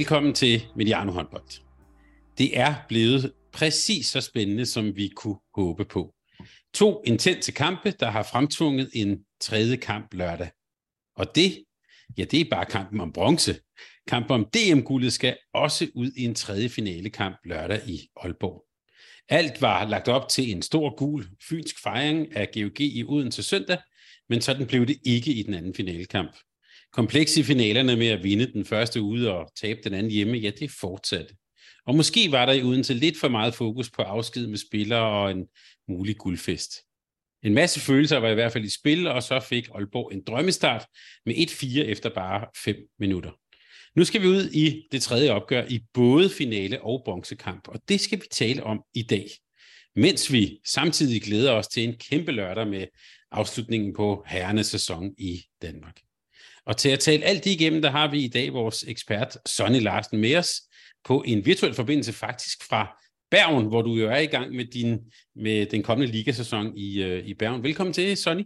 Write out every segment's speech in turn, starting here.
Velkommen til Mediano håndbold. Det er blevet præcis så spændende, som vi kunne håbe på. To intense kampe, der har fremtvunget en tredje kamp lørdag. Og det, ja, det er bare kampen om bronze. Kampen om DM-guldet skal også ud i en tredje finalekamp lørdag i Aalborg. Alt var lagt op til en stor gul fynsk fejring af GOG i Odense søndag, men sådan blev det ikke i den anden finalekamp kompleks i finalerne med at vinde den første ude og tabe den anden hjemme, ja, det fortsatte. Og måske var der i Odense lidt for meget fokus på afsked med spillere og en mulig guldfest. En masse følelser var i hvert fald i spil, og så fik Aalborg en drømmestart med 1-4 efter bare 5 minutter. Nu skal vi ud i det tredje opgør i både finale og bronzekamp, og det skal vi tale om i dag. Mens vi samtidig glæder os til en kæmpe lørdag med afslutningen på herrenes sæson i Danmark. Og til at tale alt det igennem, der har vi i dag vores ekspert Sonny Larsen med os på en virtuel forbindelse faktisk fra Bergen, hvor du jo er i gang med, din, med den kommende ligasæson i, uh, i Bergen. Velkommen til, Sonny.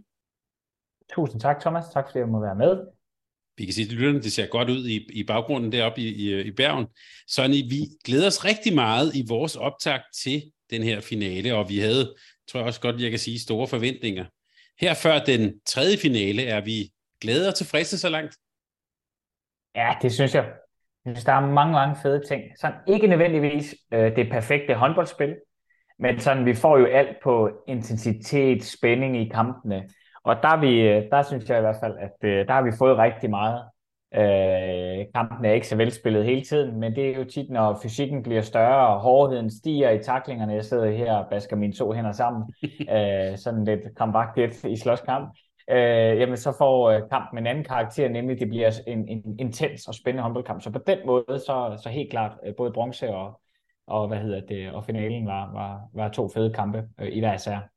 Tusind tak, Thomas. Tak fordi jeg må være med. Vi kan sige, at det ser godt ud i, i baggrunden deroppe i, i, i Bergen. Sonny, vi glæder os rigtig meget i vores optag til den her finale, og vi havde, tror jeg også godt, jeg kan sige, store forventninger. Her før den tredje finale er vi glade og tilfredse så langt? Ja, det synes jeg. Jeg synes, der er mange, mange fede ting. Sådan ikke nødvendigvis øh, det perfekte håndboldspil, men sådan, vi får jo alt på intensitet, spænding i kampene. Og der, vi, øh, der synes jeg i hvert fald, at øh, der har vi fået rigtig meget. Øh, kampen er ikke så velspillet hele tiden, men det er jo tit, når fysikken bliver større, og hårdheden stiger i taklingerne. Jeg sidder her og basker mine to hænder sammen, øh, sådan lidt kompakt i slåskamp øh, jamen så får øh, kampen en anden karakter, nemlig det bliver en, en intens og spændende håndboldkamp. Så på den måde, så, så helt klart, øh, både bronze og, og, hvad hedder det, og finalen var, var, var to fede kampe øh, i hver sær.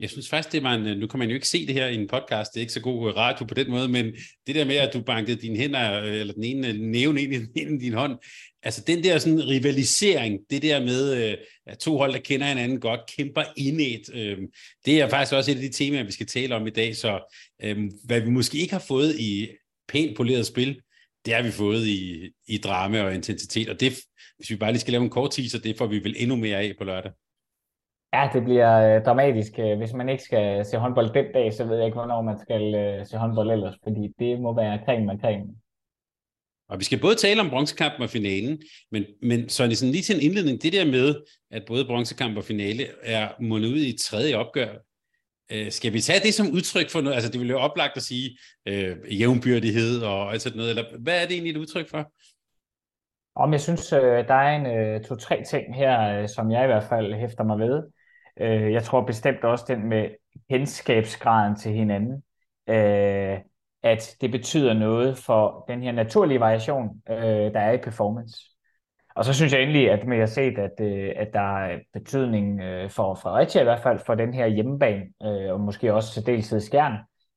Jeg synes faktisk, det var en, øh, nu kan man jo ikke se det her i en podcast, det er ikke så god øh, radio på den måde, men det der med, at du bankede dine hænder, øh, eller den ene næven ind i din hånd, altså den der sådan rivalisering, det der med, at to hold, der kender hinanden godt, kæmper indæt, det er faktisk også et af de temaer, vi skal tale om i dag, så hvad vi måske ikke har fået i pænt poleret spil, det har vi fået i, i drama og intensitet, og det, hvis vi bare lige skal lave en kort teaser, det får vi vel endnu mere af på lørdag. Ja, det bliver øh, dramatisk. Øh, hvis man ikke skal se håndbold den dag, så ved jeg ikke, hvornår man skal øh, se håndbold ellers, fordi det må være creme med creme. Og vi skal både tale om bronzekampen og finalen, men, men så sådan lige til en indledning, det der med, at både bronzekamp og finale er mundet ud i et tredje opgør, øh, skal vi tage det som udtryk for noget? Altså det vil jo oplagt at sige øh, jævnbyrdighed og alt sådan noget, eller hvad er det egentlig et udtryk for? Om jeg synes, der er en to-tre ting her, som jeg i hvert fald hæfter mig ved. Øh, jeg tror bestemt også den med kendskabsgraden til hinanden, øh, at det betyder noget for den her naturlige variation, øh, der er i performance. Og så synes jeg endelig, at med at set, at, øh, at der er betydning øh, for Fredericia i hvert fald, for den her hjemmebane, øh, og måske også til dels skærn,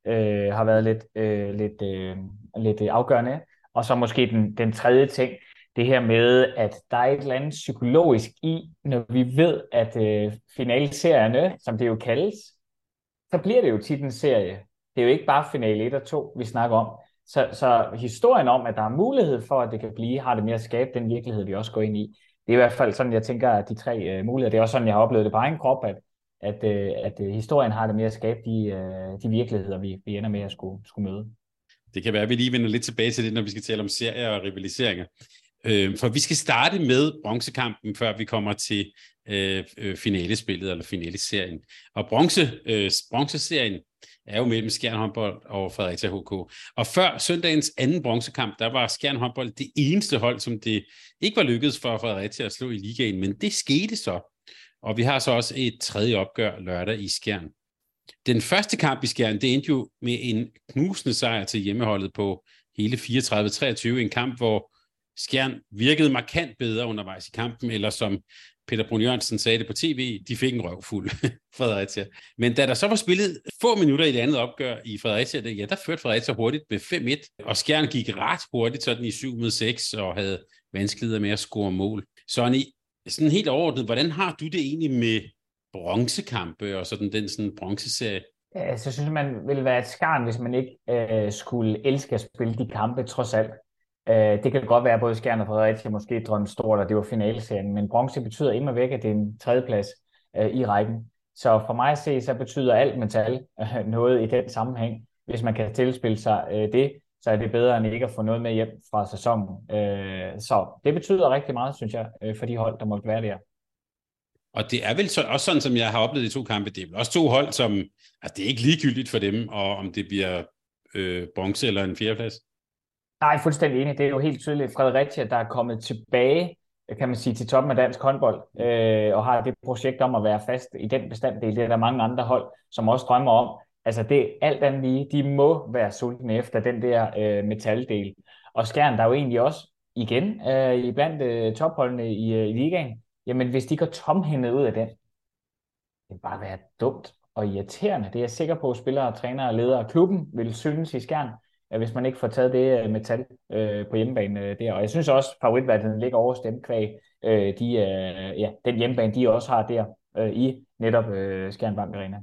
øh, har været lidt, øh, lidt, øh, lidt afgørende. Og så måske den, den tredje ting, det her med, at der er et eller andet psykologisk i, når vi ved, at øh, finalserierne, som det jo kaldes, så bliver det jo tit en serie. Det er jo ikke bare finale 1 og 2, vi snakker om. Så, så historien om, at der er mulighed for, at det kan blive, har det med at skabe den virkelighed, vi også går ind i. Det er i hvert fald sådan, jeg tænker, at de tre øh, muligheder, det er også sådan, jeg har oplevet det på egen krop, at, at, øh, at øh, historien har det med at skabe de, øh, de virkeligheder, vi, vi ender med at skulle, skulle møde. Det kan være, at vi lige vender lidt tilbage til det, når vi skal tale om serier og rivaliseringer. Øh, for vi skal starte med bronzekampen, før vi kommer til øh, øh finalespillet eller finaleserien. Og bronze, øh, bronzeserien, er jo mellem Skjern håndbold og Fredericia HK. Og før søndagens anden bronzekamp, der var Skjern håndbold det eneste hold, som det ikke var lykkedes for Fredericia at slå i ligaen, men det skete så. Og vi har så også et tredje opgør lørdag i Skjern. Den første kamp i Skjern, det endte jo med en knusende sejr til hjemmeholdet på hele 34-23. En kamp, hvor Skjern virkede markant bedre undervejs i kampen, eller som Peter Brun Jørgensen sagde det på tv, de fik en røvfuld, Fredericia. Men da der så var spillet få minutter i det andet opgør i Fredericia, ja, der førte Fredericia hurtigt med 5-1, og Skjern gik ret hurtigt sådan i 7 6 og havde vanskeligheder med at score mål. Sonny, sådan helt overordnet, hvordan har du det egentlig med bronzekampe og sådan den sådan bronzeserie? Ja, altså, så synes man ville være et skarn, hvis man ikke øh, skulle elske at spille de kampe, trods alt. Øh, det kan godt være, at både Skjern og Fredericia måske drømte stort, og det var finalserien, men bronze betyder immer væk, at det er en tredjeplads øh, i rækken. Så for mig at se, så betyder alt metal øh, noget i den sammenhæng. Hvis man kan tilspille sig øh, det, så er det bedre end ikke at få noget med hjem fra sæsonen. Øh, så det betyder rigtig meget, synes jeg, øh, for de hold, der måtte være der. Og det er vel så, også sådan, som jeg har oplevet i to kampe, det er vel også to hold, som, altså det er ikke ligegyldigt for dem, og om det bliver øh, bronze eller en fjerdeplads. Nej, fuldstændig enig. Det er jo helt tydeligt Fredericia, der er kommet tilbage, kan man sige, til toppen af dansk håndbold, øh, og har det projekt om at være fast i den bestanddel. Det er der mange andre hold, som også drømmer om. Altså det alt andet lige, de må være sultne efter den der øh, metaldel. Og Skjern, der er jo egentlig også igen øh, i blandt øh, topholdene i, øh, i ligaen, jamen hvis de går tomhændet ud af den, det vil bare være dumt og irriterende. Det er jeg sikker på, at spillere, trænere og ledere af klubben vil synes i Skjern, hvis man ikke får taget det øh, metal øh, på hjemmebane øh, der. Og jeg synes også, at favoritværdigheden ligger over stemkvæg. Øh, de, øh, ja, den hjemmebane, de også har der øh, i netop øh, Skjern Bank Arena.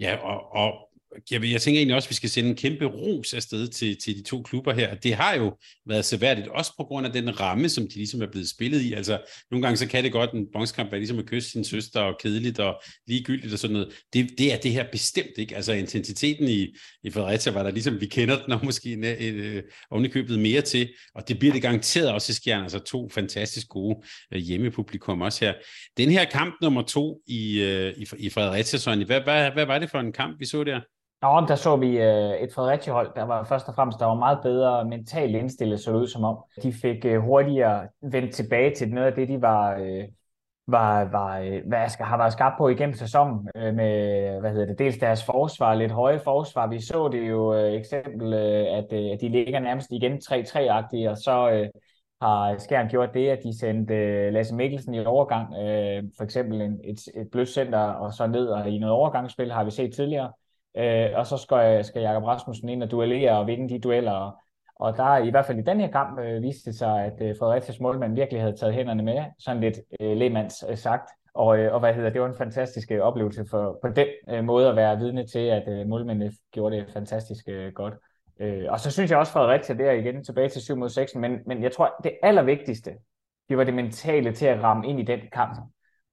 Ja, og, og jeg, jeg tænker egentlig også, at vi skal sende en kæmpe ros afsted til, til de to klubber her. Det har jo været seværdigt, også på grund af den ramme, som de ligesom er blevet spillet i. Altså, nogle gange så kan det godt en bongskamp være ligesom at kysse sin søster og kedeligt og ligegyldigt og sådan noget. Det, det er det her bestemt ikke. Altså, intensiteten i, i Fredericia var der ligesom, vi kender den, og måske en, en, øh, øh, ovenikøbet mere til, og det bliver det garanteret også i Skjern. Altså, to fantastisk gode øh, hjemmepublikum også her. Den her kamp nummer to i, i, i Fredericia, Sonny, hvad, hvad, hvad var det for en kamp, vi så der? Nå, der så vi øh, et Fredericia-hold, der var først og fremmest der var meget bedre mentalt indstillet, så det ud som om. De fik øh, hurtigere vendt tilbage til noget af det, de var, øh, var, var øh, hvad skal, har været skabt på igennem sæsonen øh, med, hvad hedder det, dels deres forsvar, lidt høje forsvar. Vi så det jo øh, eksempel, øh, at, øh, at de ligger nærmest igen 3-3-agtige, og så øh, har Skjern gjort det, at de sendte øh, Lasse Mikkelsen i overgang, øh, for eksempel en, et, et blødt center, og så ned og i noget overgangsspil, har vi set tidligere. Øh, og så skal, skal Jakob Rasmussen ind og duellere og vinde de dueller. Og der i hvert fald i den her kamp øh, viste det sig, at øh, Fredericias målmand virkelig havde taget hænderne med, sådan lidt øh, lemands øh, sagt. Og, øh, og hvad hedder det, var en fantastisk øh, oplevelse for på den øh, måde at være vidne til, at øh, målmændene gjorde det fantastisk øh, godt. Øh, og så synes jeg også Fredericia der igen tilbage til 7 mod 6, men, men jeg tror, det allervigtigste, det var det mentale til at ramme ind i den kamp.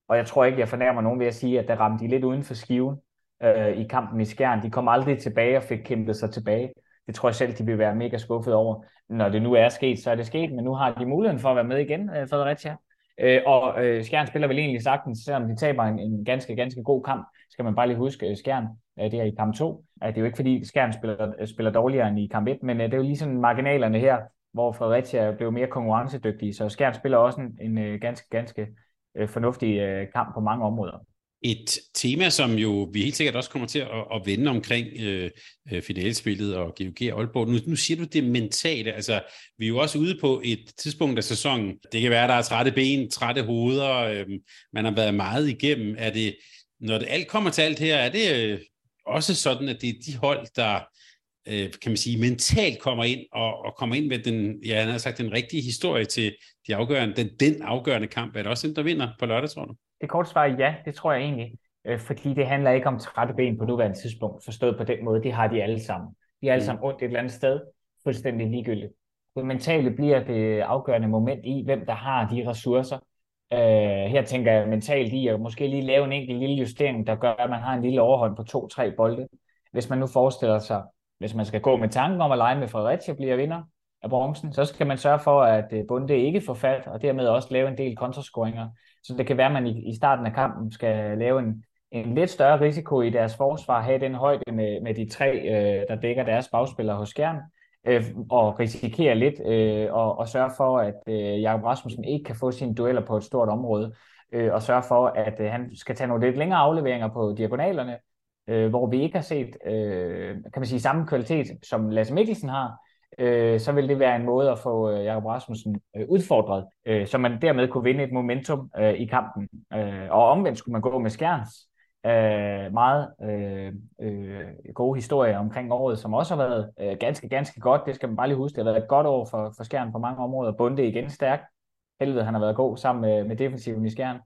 Og jeg tror ikke, jeg fornærmer nogen ved at sige, at der ramte de lidt uden for skiven øh, i kampen i Skjern. De kom aldrig tilbage og fik kæmpet sig tilbage. Det tror jeg selv, de vil være mega skuffet over. Når det nu er sket, så er det sket, men nu har de muligheden for at være med igen, øh, Fredericia. Øh, og øh, Skjern spiller vel egentlig sagtens, selvom de taber en, en ganske, ganske god kamp, skal man bare lige huske øh, Skjern, øh, det her i kamp 2. Øh, det er jo ikke fordi Skjern spiller, øh, spiller dårligere end i kamp 1, men øh, det er jo lige sådan marginalerne her, hvor Fredericia blev mere konkurrencedygtige, så Skjern spiller også en, en øh, ganske, ganske øh, fornuftig øh, kamp på mange områder. Et tema, som jo vi helt sikkert også kommer til at, at vende omkring øh, øh finalespillet og GOG og Aalborg. Nu, nu siger du det mentale, altså vi er jo også ude på et tidspunkt af sæsonen. Det kan være, der er trætte ben, trætte hoveder, øh, man har været meget igennem. Er det, når det alt kommer til alt her, er det øh, også sådan, at det er de hold, der øh, kan man sige, mentalt kommer ind og, og kommer ind med den, ja, han har sagt, den rigtige historie til de afgørende, den, den afgørende kamp. Er det også den, der vinder på lørdag, tror du? Det korte svar er ja, det tror jeg egentlig. Øh, fordi det handler ikke om trætte ben på nuværende tidspunkt, forstået på den måde. Det har de alle sammen. De er alle mm. sammen ondt et eller andet sted, fuldstændig ligegyldigt. Det mentale bliver det afgørende moment i, hvem der har de ressourcer. Uh, her tænker jeg mentalt i at måske lige lave en enkelt lille justering, der gør, at man har en lille overhånd på to-tre bolde. Hvis man nu forestiller sig, hvis man skal gå med tanken om at lege med Fredericia bliver vinder af bronzen, så skal man sørge for, at øh, Bunde ikke får fat, og dermed også lave en del kontrascoringer. Så det kan være, at man i, i starten af kampen skal lave en, en lidt større risiko i deres forsvar have den højde med, med de tre, øh, der dækker deres bagspillere hos Skjern, øh, og risikere lidt øh, og, og sørge for, at øh, Jakob Rasmussen ikke kan få sine dueller på et stort område, øh, og sørge for, at øh, han skal tage nogle lidt længere afleveringer på diagonalerne, øh, hvor vi ikke har set øh, kan man sige, samme kvalitet, som Lasse Mikkelsen har, øh, så vil det være en måde at få øh, Jakob Rasmussen øh, udfordret, øh, så man dermed kunne vinde et momentum øh, i kampen. Øh, og omvendt skulle man gå med Skjerns øh, meget øh, øh, gode historier omkring året, som også har været øh, ganske, ganske godt. Det skal man bare lige huske. Det har været et godt år for, for Skjern på mange områder. Bunde igen stærkt. Helvede, han har været god sammen med, med defensiven i Skjern.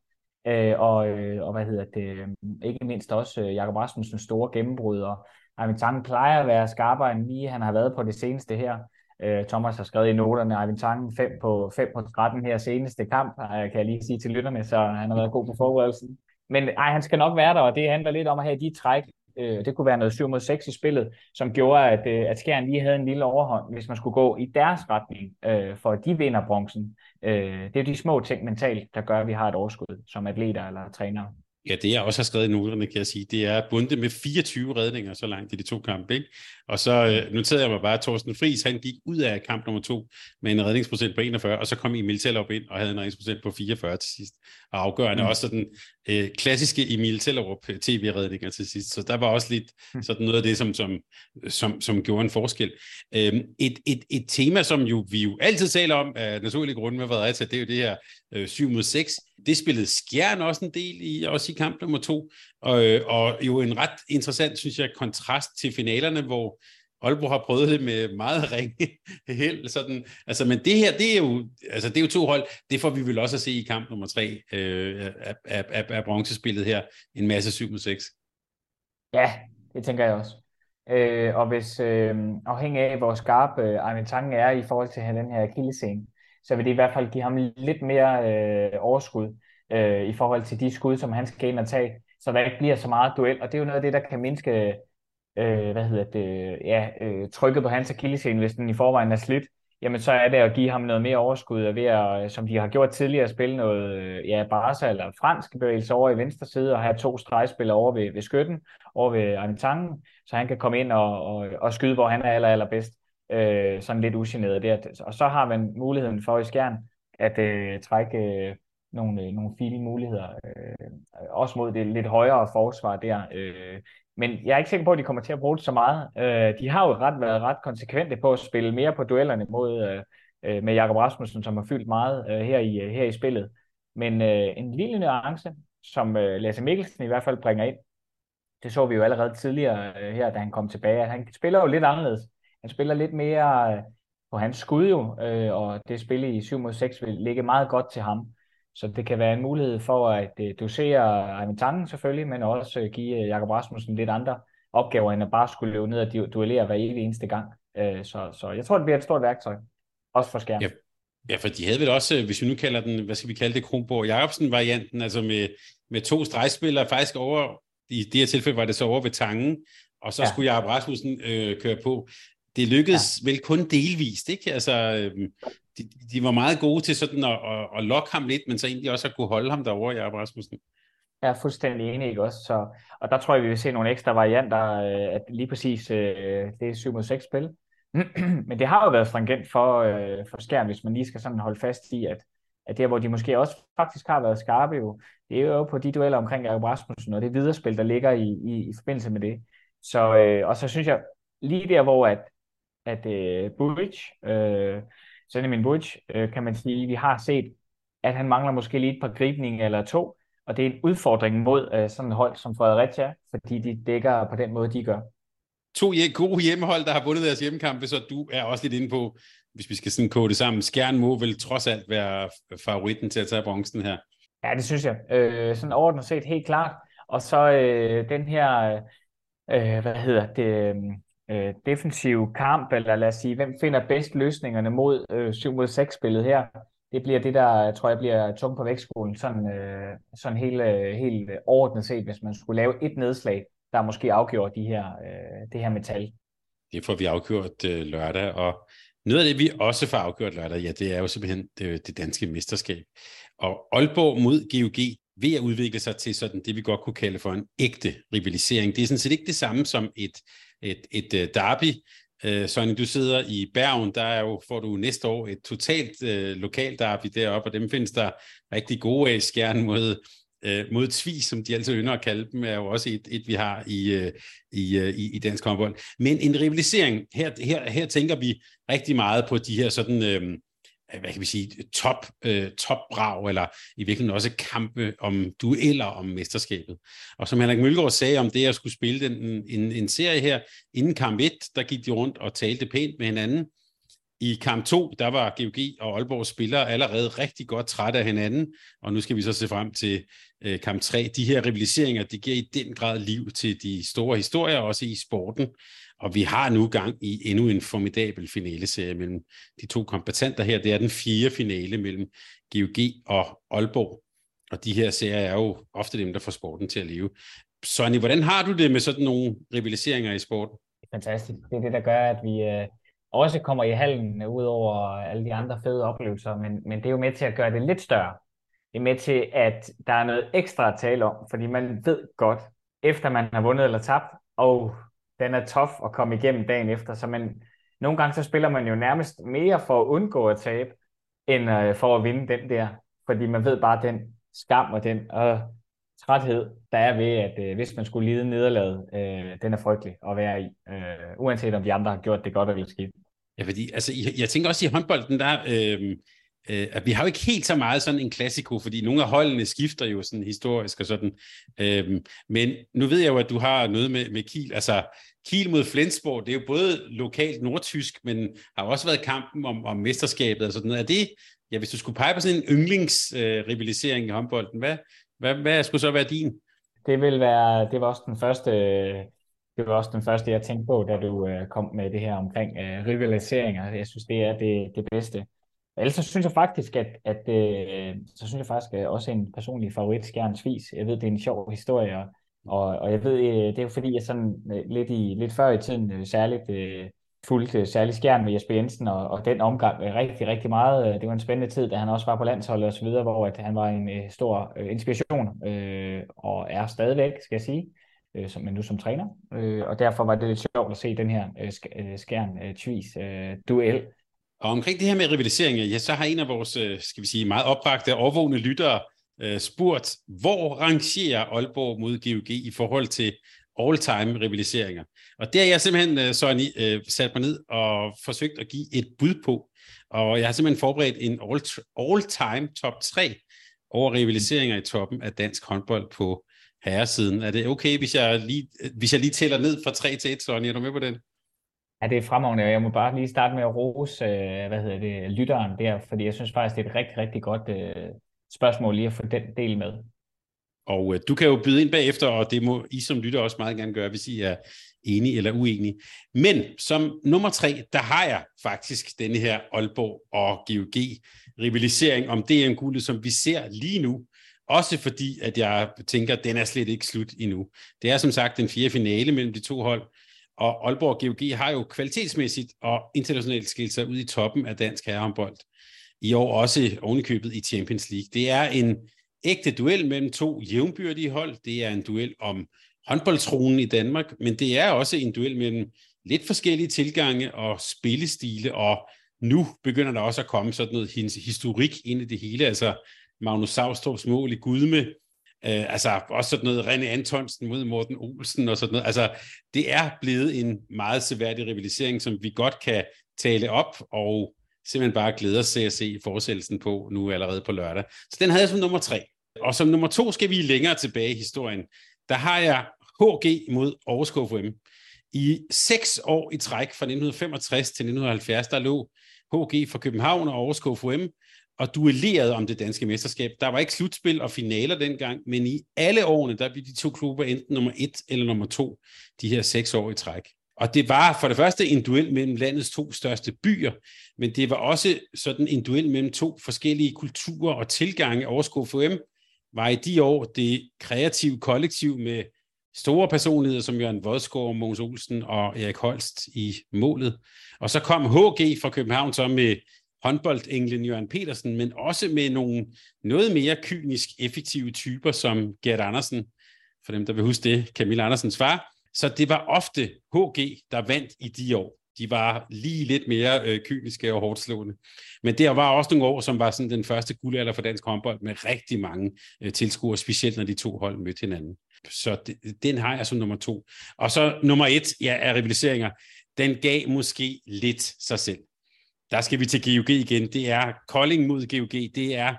Øh, og, øh, og hvad hedder det, ikke mindst også øh, Jakob Rasmussens store gennembrud, og Eivind Tangen plejer at være skarpere end lige han har været på det seneste her. Øh, Thomas har skrevet i noterne, Eivind Tangen 5 på, 5 på 13 her seneste kamp, kan jeg lige sige til lytterne, så han har været god på forberedelsen. Men ej, han skal nok være der, og det handler lidt om at have de træk. Øh, det kunne være noget 7 mod 6 i spillet, som gjorde, at, øh, at Skjern lige havde en lille overhånd, hvis man skulle gå i deres retning, øh, for at de vinder bronzen. Øh, det er jo de små ting mentalt, der gør, at vi har et overskud som atleter eller trænere. Ja, det jeg også har skrevet i noterne, kan jeg sige, det er bundet med 24 redninger så langt i de to kampe. Ikke? Og så øh, noterede jeg mig bare, at Thorsten Friis, han gik ud af kamp nummer to med en redningsprocent på 41, og så kom Emil op ind og havde en redningsprocent på 44 til sidst. Og afgørende mm. også den øh, klassiske Emil Tellerup øh, tv-redninger til sidst. Så der var også lidt mm. sådan noget af det, som, som, som, som gjorde en forskel. Øhm, et, et, et tema, som jo vi jo altid taler om af naturlige grunde med Fredericia, det er jo det her øh, 7 mod 6. Det spillede Skjern også en del i, også i kamp nummer to. Og, øh, og jo en ret interessant, synes jeg, kontrast til finalerne, hvor Aalborg har prøvet det med meget ringe held. Sådan, altså, men det her, det er, jo, altså, det er jo to hold. Det får vi vel også at se i kamp nummer tre øh, af, af, af, bronzespillet her. En masse 7-6. Ja, det tænker jeg også. Øh, og hvis øh, afhængig af, hvor skarp øh, Arne Tangen er i forhold til den her kildescene, så vil det i hvert fald give ham lidt mere øh, overskud øh, i forhold til de skud, som han skal ind og tage, så der ikke bliver så meget duel. Og det er jo noget af det, der kan mindske øh, hvad hedder det, ja, øh, trykket på hans akillescene, hvis den i forvejen er slidt, jamen så er det at give ham noget mere overskud, ved at, øh, som de har gjort tidligere, at spille noget øh, ja, Barca eller fransk bevægelse over i venstre side, og have to stregspillere over ved, ved skytten, over ved Arnitangen, så han kan komme ind og, og, og skyde, hvor han er aller, aller bedst øh, sådan lidt usineret der. Og så har man muligheden for i skærn at øh, trække øh, nogle, øh, nogle fine muligheder, øh, også mod det lidt højere forsvar der. Øh, men jeg er ikke sikker på, at de kommer til at bruge det så meget. Øh, de har jo ret været ret konsekvente på at spille mere på duellerne mod, øh, øh med Jakob Rasmussen, som har fyldt meget øh, her, i, øh, her i spillet. Men øh, en lille nuance, som øh, Lasse Mikkelsen i hvert fald bringer ind, det så vi jo allerede tidligere øh, her, da han kom tilbage. Han spiller jo lidt anderledes. Han spiller lidt mere øh, på hans skud jo, øh, og det spil i 7 mod 6 vil ligge meget godt til ham. Så det kan være en mulighed for at uh, dosere Armin Tangen selvfølgelig, men også give uh, Jakob Rasmussen lidt andre opgaver, end at bare skulle løbe ned og duellere hver evig eneste gang. Så, så jeg tror, det bliver et stort værktøj, også for skærm. Ja. Ja, for de havde vel også, hvis vi nu kalder den, hvad skal vi kalde det, Kronborg Jacobsen-varianten, altså med, med to stregspillere faktisk over, i det her tilfælde var det så over ved Tangen, og så ja. skulle Jacob Rasmussen øh, køre på. Det lykkedes ja. vel kun delvist, ikke? Altså, øh, de, de var meget gode til sådan at, at, at lokke ham lidt, men så egentlig også at kunne holde ham derovre, Jacob Rasmussen. Jeg er fuldstændig enig, ikke også? Så, og der tror jeg, vi vil se nogle ekstra varianter, øh, at lige præcis øh, det er 7 mod 6 spil. Men det har jo været stringent for, øh, for skærm, hvis man lige skal sådan holde fast i, at, at der, hvor de måske også faktisk har været skarpe jo, det er jo på de dueller omkring Jacob Rasmussen, og det viderespil, der ligger i, i, i forbindelse med det. Så, øh, og så synes jeg, lige der, hvor at, at øh, Buric, øh, Benjamin Butch, øh, kan man sige, vi har set, at han mangler måske lige et par gribninger eller to, og det er en udfordring mod øh, sådan et hold som Fredericia, fordi de dækker på den måde, de gør. To gode hjemmehold, der har vundet deres hjemmekampe, så du er også lidt inde på, hvis vi skal sådan kode det sammen, Skjern må vel trods alt være favoritten til at tage bronzen her. Ja, det synes jeg. Øh, sådan overordnet set helt klart. Og så øh, den her, øh, hvad hedder det, øh, defensive defensiv kamp, eller lad os sige, hvem finder bedst løsningerne mod øh, 7 mod 6 spillet her. Det bliver det, der tror jeg bliver tung på vægtskolen, sådan, øh, sådan helt, øh, helt øh, overordnet set, hvis man skulle lave et nedslag, der måske afgjort de her, øh, det her metal. Det får vi afgjort øh, lørdag, og noget af det, vi også får afgjort lørdag, ja, det er jo simpelthen det, det danske mesterskab. Og Aalborg mod GOG, ved at udvikle sig til sådan det, vi godt kunne kalde for en ægte rivalisering. Det er sådan set ikke det samme som et, et, et, et derby, Øh, Sonny, du sidder i Bergen, der er jo, får du næste år et totalt øh, lokalt derby deroppe, og dem findes der rigtig gode af. Skjern mod, øh, mod Tvis, som de altid ynder at kalde dem, er jo også et, et vi har i, øh, i, øh, i, i dansk håndbold. Men en rivalisering, her, her, her tænker vi rigtig meget på de her sådan... Øh, Øh, hvad kan vi sige, top, øh, topbrag, eller i virkeligheden også kampe om dueller om mesterskabet. Og som Henrik Mølgaard sagde om det at skulle spille den, en, en serie her, inden kamp 1, der gik de rundt og talte pænt med hinanden. I kamp 2, der var GOG og Aalborg spillere allerede rigtig godt trætte af hinanden, og nu skal vi så se frem til øh, kamp 3. De her rivaliseringer, det giver i den grad liv til de store historier, også i sporten. Og vi har nu gang i endnu en formidabel finaleserie mellem de to kompetenter her. Det er den fjerde finale mellem GOG og Aalborg. Og de her serier er jo ofte dem, der får sporten til at leve. Sonny, hvordan har du det med sådan nogle rivaliseringer i sporten? Fantastisk. Det er det, der gør, at vi øh, også kommer i hallen, ud over alle de andre fede oplevelser, men, men det er jo med til at gøre det lidt større. Det er med til, at der er noget ekstra at tale om, fordi man ved godt, efter man har vundet eller tabt, og den er tof at komme igennem dagen efter, så man, nogle gange så spiller man jo nærmest mere for at undgå at tabe, end øh, for at vinde den der, fordi man ved bare den skam og den øh, træthed, der er ved, at øh, hvis man skulle lide nederlaget, øh, den er frygtelig at være i, øh, uanset om de andre har gjort det godt eller skidt. Ja, fordi altså, jeg, jeg tænker også i håndbolden, der, øh, øh, at vi har jo ikke helt så meget sådan en klassiko, fordi nogle af holdene skifter jo sådan historisk og sådan. Øh, men nu ved jeg jo, at du har noget med, med Kiel. Altså, Kiel mod Flensborg, det er jo både lokalt nordtysk, men har også været kampen om, om mesterskabet og sådan noget. Er det, ja, hvis du skulle pege på sådan en yndlingsrivalisering øh, i håndbolden, hvad, hvad, hvad skulle så være din? Det vil være, det var også den første, det var også den første, jeg tænkte på, da du øh, kom med det her omkring øh, rivaliseringer. Jeg synes, det er det, det bedste. Ellers så synes jeg faktisk, at, at øh, så synes jeg faktisk at også en personlig favorit, Skjern Svis. Jeg ved, det er en sjov historie, og, og jeg ved, øh, det er jo fordi, jeg sådan øh, lidt, i, lidt før i tiden øh, særligt øh, fulgte særligt Skjern med Jesper Jensen, og, og den omgang øh, rigtig, rigtig meget. Øh, det var en spændende tid, da han også var på landsholdet og så videre, hvor at han var en øh, stor øh, inspiration, øh, og er stadigvæk, skal jeg sige, øh, som, men nu som træner. Øh, og derfor var det lidt sjovt at se den her øh, øh Skjern øh, Tvis øh, duel og omkring det her med rivalisering, ja, så har en af vores, øh, skal vi sige, meget opbragte overvågne lyttere uh, spurgt, hvor rangerer Aalborg mod GOG i forhold til all-time rivaliseringer? Og det har jeg simpelthen, uh, Sonny, uh, sat mig ned og forsøgt at give et bud på. Og jeg har simpelthen forberedt en all-time top 3 over rivaliseringer i toppen af dansk håndbold på herresiden. Er det okay, hvis jeg lige, hvis jeg lige tæller ned fra 3 til 1, Sonny? Er du med på den? Ja, det er fremragende, og jeg må bare lige starte med at rose, øh, hvad hedder det, lytteren der, fordi jeg synes faktisk, det er et rigtig, rigtig godt øh, spørgsmål lige at få den del med. Og øh, du kan jo byde ind bagefter, og det må I som lytter også meget gerne gøre, hvis I er enige eller uenige. Men som nummer tre, der har jeg faktisk denne her Aalborg og GOG rivalisering om det en som vi ser lige nu. Også fordi, at jeg tænker, at den er slet ikke slut endnu. Det er som sagt den fjerde finale mellem de to hold, og Aalborg GOG har jo kvalitetsmæssigt og internationalt skilt sig ud i toppen af dansk herrehåndbold. I år også ovenikøbet i Champions League. Det er en ægte duel mellem to jævnbyrdige hold. Det er en duel om håndboldtronen i Danmark, men det er også en duel mellem lidt forskellige tilgange og spillestile, og nu begynder der også at komme sådan noget historik ind i det hele. Altså Magnus Savstrup's mål i Gudme, Øh, altså også sådan noget René Antonsen mod Morten Olsen og sådan noget. Altså det er blevet en meget seværdig rivalisering, som vi godt kan tale op og simpelthen bare glæder os til at se fortsættelsen på nu allerede på lørdag. Så den havde jeg som nummer tre. Og som nummer to skal vi længere tilbage i historien. Der har jeg HG mod Aarhus KFM. I seks år i træk fra 1965 til 1970, der lå HG fra København og Aarhus KFM og duellerede om det danske mesterskab. Der var ikke slutspil og finaler dengang, men i alle årene, der blev de to klubber enten nummer et eller nummer to, de her seks år i træk. Og det var for det første en duel mellem landets to største byer, men det var også sådan en duel mellem to forskellige kulturer og tilgange. Overskå FM var i de år det kreative kollektiv med store personligheder som Jørgen Vodskov, Mogens Olsen og Erik Holst i målet. Og så kom HG fra København så med håndboldenglen Jørgen Petersen, men også med nogle noget mere kynisk effektive typer som Gert Andersen, for dem, der vil huske det, Camilla Andersens far. Så det var ofte HG, der vandt i de år. De var lige lidt mere øh, kyniske og hårdt slående. Men der var også nogle år, som var sådan den første guldalder for dansk håndbold med rigtig mange øh, tilskuere, specielt når de to hold mødte hinanden. Så det, den har jeg som nummer to. Og så nummer et, ja, er rivaliseringer. Den gav måske lidt sig selv. Der skal vi til GOG igen. Det er Kolding mod GOG. Det er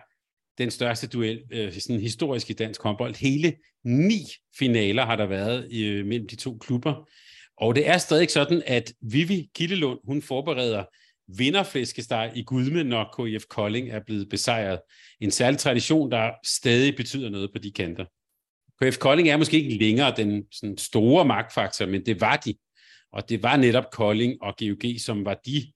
den største duel øh, sådan historisk i dansk håndbold. Hele ni finaler har der været øh, mellem de to klubber. Og det er stadig sådan, at Vivi Killelund, hun forbereder vinderflæskesteg i Gudme, når KIF Kolding er blevet besejret. En særlig tradition, der stadig betyder noget på de kanter. KF Kolding er måske ikke længere den sådan store magtfaktor, men det var de. Og det var netop Kolding og GOG, som var de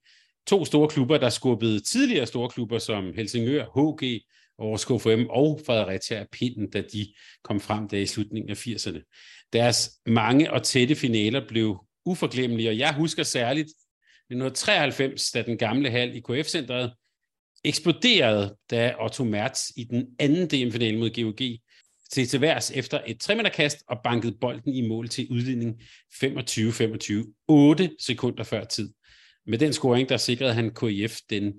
to store klubber, der skubbede tidligere store klubber som Helsingør, HG, Aarhus KFM og Fredericia af pinden, da de kom frem der i slutningen af 80'erne. Deres mange og tætte finaler blev uforglemmelige, og jeg husker særligt 1993, da den gamle hal i KF-centret eksploderede, da Otto Mertz i den anden DM-finale mod GOG til til værs efter et tremeterkast og bankede bolden i mål til udligning 25-25, 8 sekunder før tid. Med den scoring, der sikrede han KIF den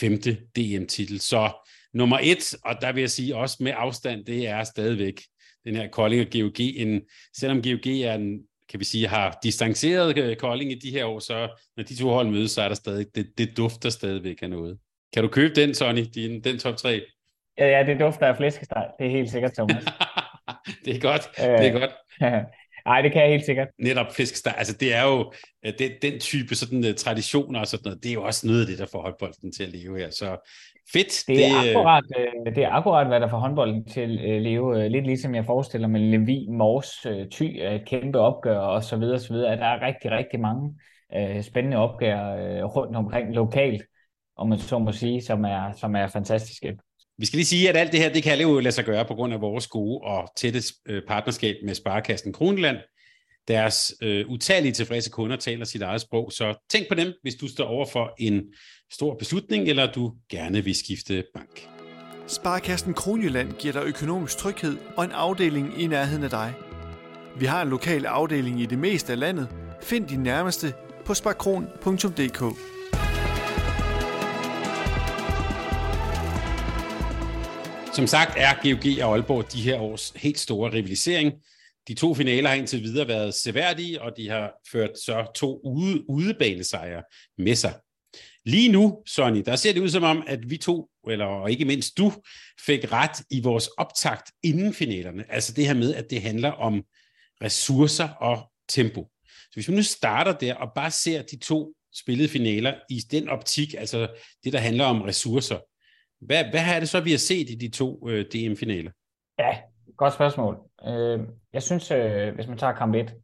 femte DM-titel. Så nummer et, og der vil jeg sige også med afstand, det er stadigvæk den her Kolding og GOG. En, selvom GOG er en, kan vi sige, har distanceret øh, Kolding i de her år, så når de to hold mødes, så er der stadig, det, det dufter stadigvæk af noget. Kan du købe den, Sonny, din, den top 3? Ja, ja, det dufter af flæskesteg. Det er helt sikkert, Thomas. det er godt, det er godt. Nej, det kan jeg helt sikkert. Netop fiskesteg, altså det er jo øh, det, den type sådan, uh, traditioner og sådan noget, det er jo også noget af det, der får håndbolden til at leve her. Så fedt. Det er, det, akkurat, uh, det er akkurat, hvad der får håndbolden til at leve. Lidt ligesom jeg forestiller mig, Levi, Mors, uh, Ty, et kæmpe opgør og så videre, så videre. At der er rigtig, rigtig mange uh, spændende opgør uh, rundt omkring lokalt, om man så må sige, som er, som er fantastiske. Vi skal lige sige, at alt det her, det kan jo lade sig gøre på grund af vores gode og tætte øh, partnerskab med Sparkassen Kronland. Deres øh, utallige tilfredse kunder taler sit eget sprog, så tænk på dem, hvis du står over for en stor beslutning, eller du gerne vil skifte bank. Sparkassen Kronjylland giver dig økonomisk tryghed og en afdeling i nærheden af dig. Vi har en lokal afdeling i det meste af landet. Find din nærmeste på sparkron.dk. Som sagt er GOG og Aalborg de her års helt store rivalisering. De to finaler har indtil videre været seværdige, og de har ført så to ude, udebanesejre med sig. Lige nu, Sonny, der ser det ud som om, at vi to, eller og ikke mindst du, fik ret i vores optakt inden finalerne. Altså det her med, at det handler om ressourcer og tempo. Så hvis vi nu starter der og bare ser de to spillede finaler i den optik, altså det, der handler om ressourcer, hvad, hvad er det så, vi har set i de to øh, DM-finaler? Ja, godt spørgsmål. Øh, jeg synes, øh, hvis man tager kamp 1,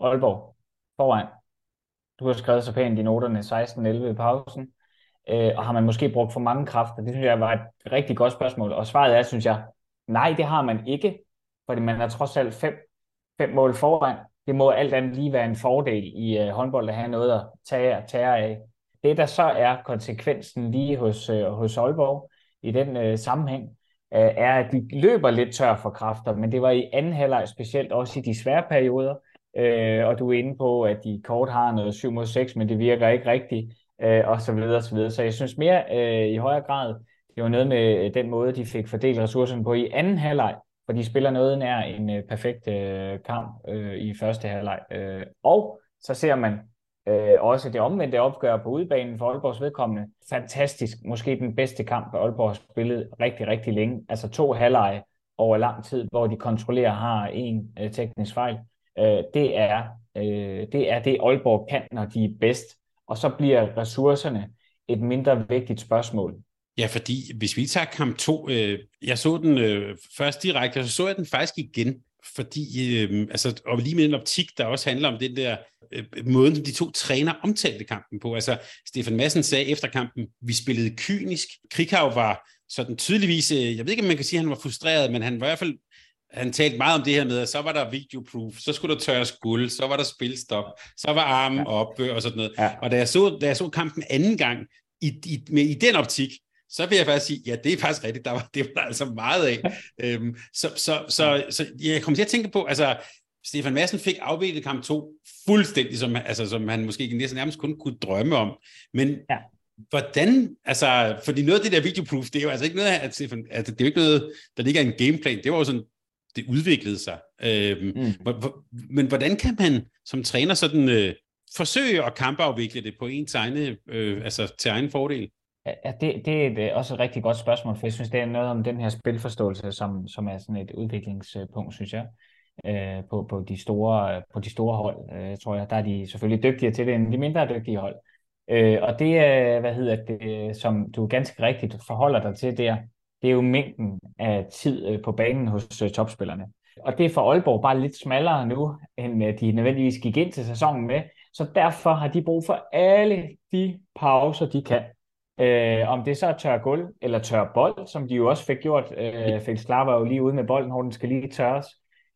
Aalborg foran, du har skrevet så pænt i noterne 16-11 i pausen, øh, og har man måske brugt for mange kræfter? Det synes jeg var et rigtig godt spørgsmål, og svaret er, synes jeg, nej, det har man ikke, fordi man er trods alt fem, fem mål foran. Det må alt andet lige være en fordel i øh, håndbold at have noget at tage, tage af. Det, der så er konsekvensen lige hos, øh, hos Aalborg, i den øh, sammenhæng, øh, er, at de løber lidt tør for kræfter, men det var i anden halvleg specielt også i de svære perioder, øh, og du er inde på, at de kort har noget 7 mod 6, men det virker ikke rigtigt, øh, og så videre, og så videre. Så jeg synes mere øh, i højere grad, det var noget med øh, den måde, de fik fordelt ressourcerne på i anden halvleg, for de spiller noget nær en øh, perfekt øh, kamp øh, i første halvleg. Øh, og så ser man Øh, også det omvendte opgør på udebanen for Aalborgs vedkommende. Fantastisk. Måske den bedste kamp, Aalborg har spillet rigtig, rigtig længe. Altså to halvleje over lang tid, hvor de kontrollerer har en øh, teknisk fejl. Øh, det, er, øh, det er det, Aalborg kan, når de er bedst. Og så bliver ressourcerne et mindre vigtigt spørgsmål. Ja, fordi hvis vi tager kamp 2, øh, jeg så den øh, først direkte, og så så jeg den faktisk igen fordi, øh, altså, og lige med en optik, der også handler om den der øh, måde, som de to træner omtalte kampen på. Altså, Stefan Madsen sagde efter kampen, vi spillede kynisk. Krighav var sådan tydeligvis, øh, jeg ved ikke, om man kan sige, at han var frustreret, men han var i hvert fald han talte meget om det her med, at så var der videoproof, så skulle der tørres guld, så var der spilstop, så var armen ja. oppe og sådan noget. Ja. Og da jeg, så, da jeg så kampen anden gang, i, i, med, i den optik, så vil jeg faktisk sige, ja, det er faktisk rigtigt, der var, det var der altså meget af. øhm, så, så, så, så jeg kommer til at tænke på, altså, Stefan Madsen fik afviklet kamp 2 fuldstændig, som, altså, som han måske næsten nærmest kun kunne drømme om. Men ja. hvordan, altså, fordi noget af det der videoproof, det er jo altså ikke noget, at Stefan, altså, det er jo ikke noget, der ligger en gameplan, det var jo sådan, det udviklede sig. Øhm, mm. Men hvordan kan man som træner sådan øh, forsøge at kampafvikle det på ens egne, øh, altså til egen fordel? Ja, det, det er et, øh, også et rigtig godt spørgsmål, for jeg synes, det er noget om den her spilforståelse, som, som er sådan et udviklingspunkt, synes jeg, øh, på, på, de store, på de store hold, øh, tror jeg. Der er de selvfølgelig dygtigere til det, end de mindre dygtige hold. Øh, og det er, hvad hedder det, som du ganske rigtigt forholder dig til der, det er jo mængden af tid øh, på banen hos øh, topspillerne. Og det er for Aalborg bare lidt smallere nu, end de nødvendigvis gik ind til sæsonen med. Så derfor har de brug for alle de pauser, de kan. Øh, om det så er tør gulv eller tør bold, som de jo også fik gjort. Øh, Felix Klar var jo lige ude med bolden, hvor den skal lige tørres.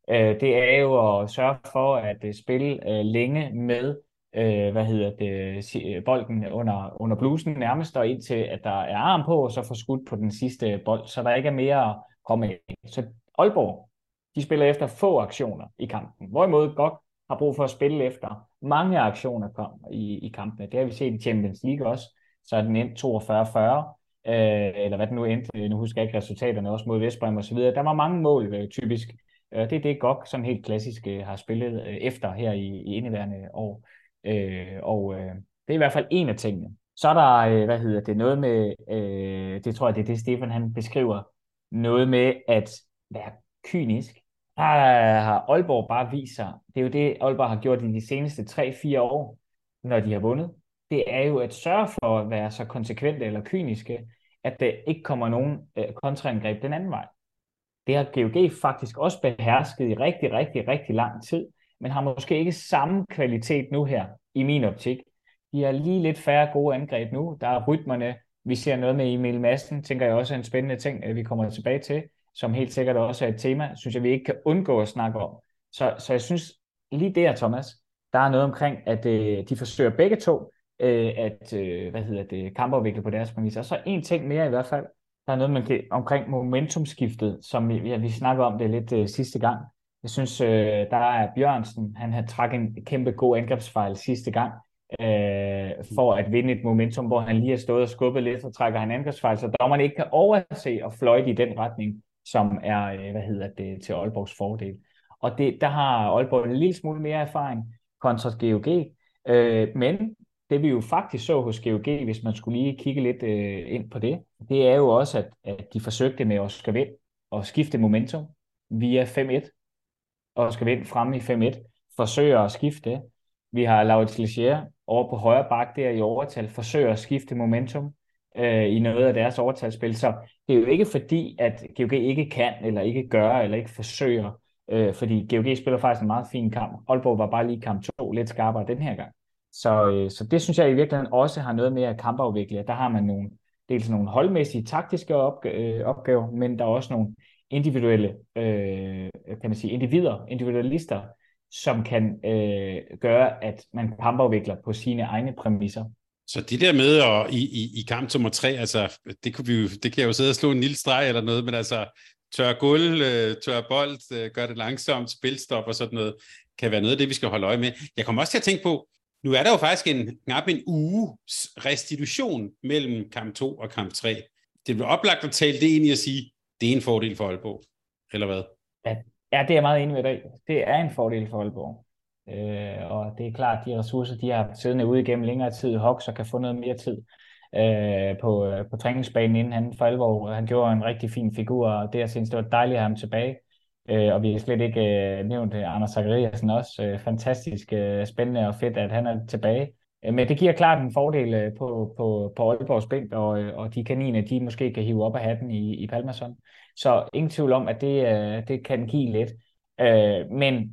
Øh, det er jo at sørge for at uh, spille øh, længe med øh, hvad hedder det, øh, bolden under, under blusen nærmest, og indtil at der er arm på, og så få skudt på den sidste bold, så der ikke er mere at komme af. Så Aalborg, de spiller efter få aktioner i kampen, hvorimod godt har brug for at spille efter mange aktioner kom i, i kampene. Det har vi set i Champions League også, så er den endt 42-40, øh, eller hvad den nu endte, nu husker jeg ikke resultaterne, også mod Vestbrem og så videre. Der var mange mål øh, typisk. Øh, det er det GOG sådan helt klassisk øh, har spillet øh, efter her i, i indeværende år. Øh, og øh, det er i hvert fald en af tingene. Så er der, øh, hvad hedder det, noget med, øh, det tror jeg, det er det, Stefan han beskriver, noget med at være kynisk. Der øh, har Aalborg bare vist sig, det er jo det, Aalborg har gjort i de seneste 3-4 år, når de har vundet. Det er jo at sørge for at være så konsekvente eller kyniske, at der ikke kommer nogen øh, kontraangreb den anden vej. Det har GOG faktisk også behersket i rigtig, rigtig, rigtig lang tid men har måske ikke samme kvalitet nu her, i min optik. De har lige lidt færre gode angreb nu. Der er rytmerne. Vi ser noget med Emil Madsen, tænker jeg også er en spændende ting, at vi kommer tilbage til, som helt sikkert også er et tema, synes jeg, vi ikke kan undgå at snakke om. Så, så jeg synes lige der, Thomas, der er noget omkring, at øh, de forsøger begge to øh, at øh, hvad hedder det, kampafvikle på deres præmisser. Og så en ting mere i hvert fald, der er noget man kan, omkring momentumskiftet, som vi, ja, vi snakkede om det lidt øh, sidste gang. Jeg synes, øh, der er Bjørnsen, han har trækket en kæmpe god angrebsfejl sidste gang, øh, for at vinde et momentum, hvor han lige har stået og skubbet lidt, så trækker han angrebsfejl, så dommeren ikke kan overse og fløjte i den retning, som er, øh, hvad hedder det, til Aalborgs fordel. Og det, der har Aalborg en lille smule mere erfaring kontra GOG, øh, men det vi jo faktisk så hos GOG, hvis man skulle lige kigge lidt øh, ind på det, det er jo også, at, at de forsøgte med Oscar Vind at skifte momentum via 5-1 Oscar vind frem i 5-1, forsøger at skifte. Vi har Laurits Ligier over på højre bak der i overtal, forsøger at skifte momentum øh, i noget af deres overtalsspil. Så det er jo ikke fordi, at GOG ikke kan, eller ikke gør, eller ikke forsøger, øh, fordi GOG spiller faktisk en meget fin kamp. Aalborg var bare lige kamp 2 lidt skarpere den her gang. Så, øh, så det synes jeg i virkeligheden også har noget med at kampafvikle. Der har man nogle, dels nogle holdmæssige taktiske opg- øh, opgaver, men der er også nogle individuelle, øh, kan man sige, individer, individualister, som kan øh, gøre, at man kampafvikler på sine egne præmisser. Så det der med at, i, i, i kamp nummer tre, altså, det, kunne vi jo, det kan jeg jo sidde og slå en lille streg eller noget, men altså, tør gulv, øh, tør bold, øh, gør det langsomt, spilstop og sådan noget, kan være noget af det, vi skal holde øje med. Jeg kommer også til at tænke på, nu er der jo faktisk en, knap en uges restitution mellem kamp 2 og kamp 3. Det bliver oplagt at tale det ind i at sige, det er en fordel for Aalborg, eller hvad? Ja, ja det er jeg meget enig med dig. Det er en fordel for Aalborg. Øh, og det er klart, at de ressourcer, de har siddende ude igennem længere tid, i Hox og kan få noget mere tid øh, på, øh, på træningsbanen, inden han for alvor, han gjorde en rigtig fin figur, og det jeg synes, det var dejligt at have ham tilbage. Øh, og vi har slet ikke øh, nævnt øh, Anders Zachariasen også. Øh, fantastisk øh, spændende og fedt, at han er tilbage. Øh, men det giver klart en fordel øh, på, på, på Aalborgs bænk, og, øh, og de kaniner, de måske kan hive op af hatten i, i Palmason. Så ingen tvivl om, at det, øh, det kan give lidt. Øh, men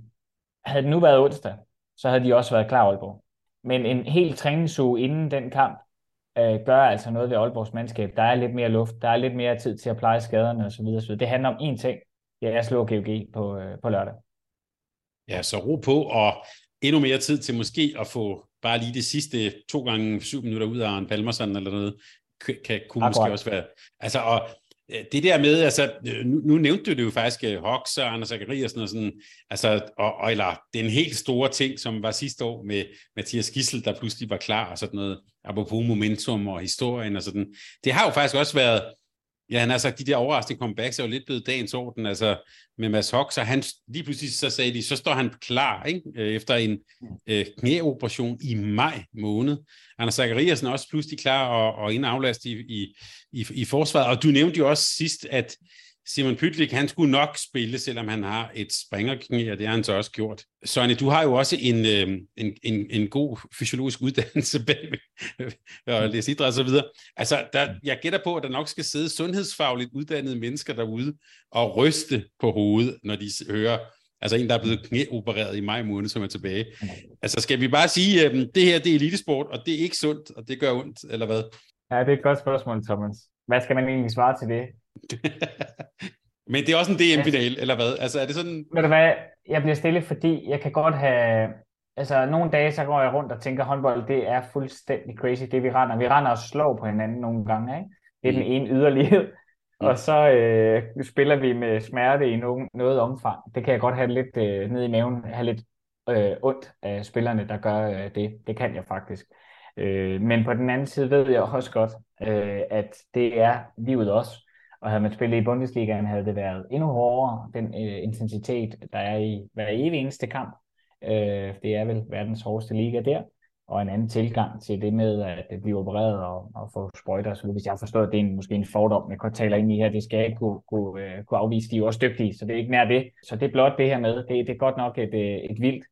havde det nu været onsdag, så havde de også været klar Aalborg. Men en helt træningsuge inden den kamp, gør altså noget ved Aalborgs mandskab. Der er lidt mere luft, der er lidt mere tid til at pleje skaderne osv. Så det handler om én ting, det er at slå GOG på, på lørdag. Ja, så ro på, og endnu mere tid til måske at få bare lige det sidste to gange syv minutter ud af Arne Palmerson eller noget, kan, kunne Akkurat. måske også være... Altså, og Øh, det der med, altså, øh, nu, nu nævnte du det jo faktisk, uh, Hawks og Anders Zachariasen og sådan, altså, og, og, eller den helt store ting, som var sidste år med Mathias Gissel, der pludselig var klar og sådan noget, apropos momentum og historien og sådan. Det har jo faktisk også været, Ja, han har sagt, de der overraskende comebacks er jo lidt blevet dagens orden, altså med Mads Hock, så han, lige pludselig så sagde de, så står han klar, ikke? Øh, efter en øh, knæoperation i maj måned. Anders Zachariasen er også pludselig klar og, og indaflast i, i, i, i forsvaret, og du nævnte jo også sidst, at Simon Pytlik, han skulle nok spille, selvom han har et springerknæ, og det har han så også gjort. Sonny, du har jo også en, øh, en, en, en god fysiologisk uddannelse bag og læse idræt og så videre. Altså, der, jeg gætter på, at der nok skal sidde sundhedsfagligt uddannede mennesker derude og ryste på hovedet, når de hører Altså en, der er blevet knæopereret i maj måned, som er tilbage. Altså skal vi bare sige, at det her det er elitesport, og det er ikke sundt, og det gør ondt, eller hvad? Ja, det er et godt spørgsmål, Thomas. Hvad skal man egentlig svare til det? Men det er også en DM-final, eller hvad? Altså, er det sådan... Ved du hvad, jeg bliver stille, fordi jeg kan godt have... Altså, nogle dage, så går jeg rundt og tænker, håndbold, det er fuldstændig crazy, det vi render. Vi render og slår på hinanden nogle gange, ikke? Det er mm. den ene yderlighed. Mm. Og så øh, spiller vi med smerte i nogen, noget omfang. Det kan jeg godt have lidt øh, ned i maven, have lidt øh, ondt af spillerne, der gør øh, det. Det kan jeg faktisk. Øh, men på den anden side ved jeg også godt, øh, at det er livet også. Og havde man spillet i Bundesligaen, havde det været endnu hårdere, den øh, intensitet, der er i hver evig eneste kamp. Øh, det er vel verdens hårdeste liga der. Og en anden tilgang til det med at blive opereret og, og få sprøjter. Så hvis jeg har forstået, det er en, måske en fordom, jeg godt taler ind i her, det skal jeg ikke kunne, kunne, øh, kunne afvise. De er jo også dygtige, så det er ikke nær det. Så det er blot det her med, det, det er godt nok et, øh, et vildt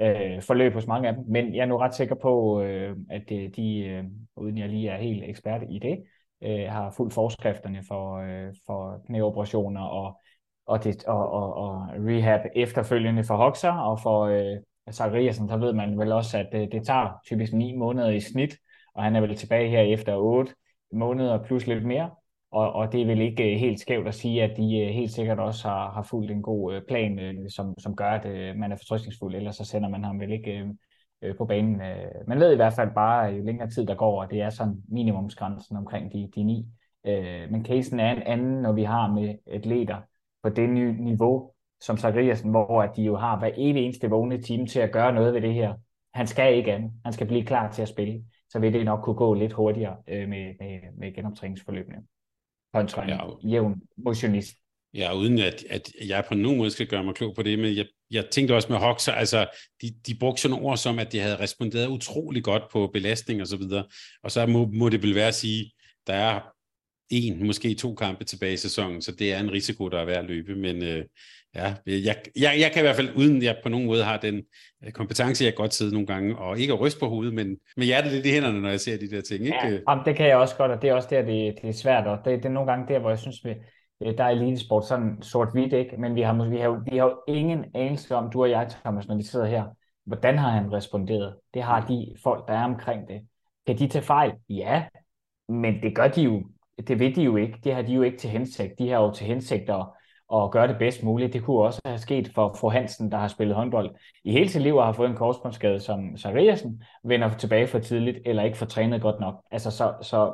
øh, forløb hos mange af dem. Men jeg er nu ret sikker på, øh, at øh, de, øh, uden jeg lige er helt ekspert i det, øh, har fuldt forskrifterne for, øh, for knæoperationer og, og, det, og, og, og rehab efterfølgende for Hoxer og for øh, Zachariasen, så ved man vel også, at det, det tager typisk 9 måneder i snit, og han er vel tilbage her efter 8 måneder plus lidt mere. Og, og det er vel ikke øh, helt skævt at sige, at de øh, helt sikkert også har, har fulgt en god øh, plan, som, som gør, at man er fortrystningsfuld, ellers så sender man ham vel ikke øh, på banen. Øh, man ved i hvert fald bare, jo længere tid der går, og det er sådan minimumsgrænsen omkring de, de ni. Øh, men casen er en anden, når vi har med atleter på det nye niveau, som Zachariasen, hvor at de jo har hver evig eneste vågne time til at gøre noget ved det her. Han skal ikke andet. Han skal blive klar til at spille. Så vil det nok kunne gå lidt hurtigere øh, med, med, med genoptræningsforløbene. Kontra en ja, jævn motionist. Ja, uden at, at jeg på nogen måde skal gøre mig klog på det, men jeg, jeg tænkte også med Hoxer, altså de, de brugte sådan ord som, at de havde responderet utrolig godt på belastning og så videre, og så må, må det vel være at sige, der er en, måske to kampe tilbage i sæsonen, så det er en risiko, der er værd at løbe, men øh, ja, jeg, jeg, jeg kan i hvert fald, uden jeg på nogen måde har den øh, kompetence, jeg godt sidde nogle gange, og ikke at ryste på hovedet, men med hjertet lidt i hænderne, når jeg ser de der ting. Ikke? Ja, jamen, det kan jeg også godt, og det er også der, det, det er svært, og det, det er nogle gange der, hvor jeg synes, vi, Øh, der er elitesport sådan sort-hvidt, ikke? Men vi har, vi, har, vi har jo ingen anelse om, du og jeg, Thomas, når vi sidder her, hvordan har han responderet? Det har de folk, der er omkring det. Kan de tage fejl? Ja, men det gør de jo, det ved de jo ikke. Det har de jo ikke til hensigt. De har jo til hensigt at, at gøre det bedst muligt. Det kunne også have sket for fru Hansen, der har spillet håndbold i hele sit liv og har fået en korsbåndsskade som Sariasen vender tilbage for tidligt, eller ikke får trænet godt nok. Altså, så, så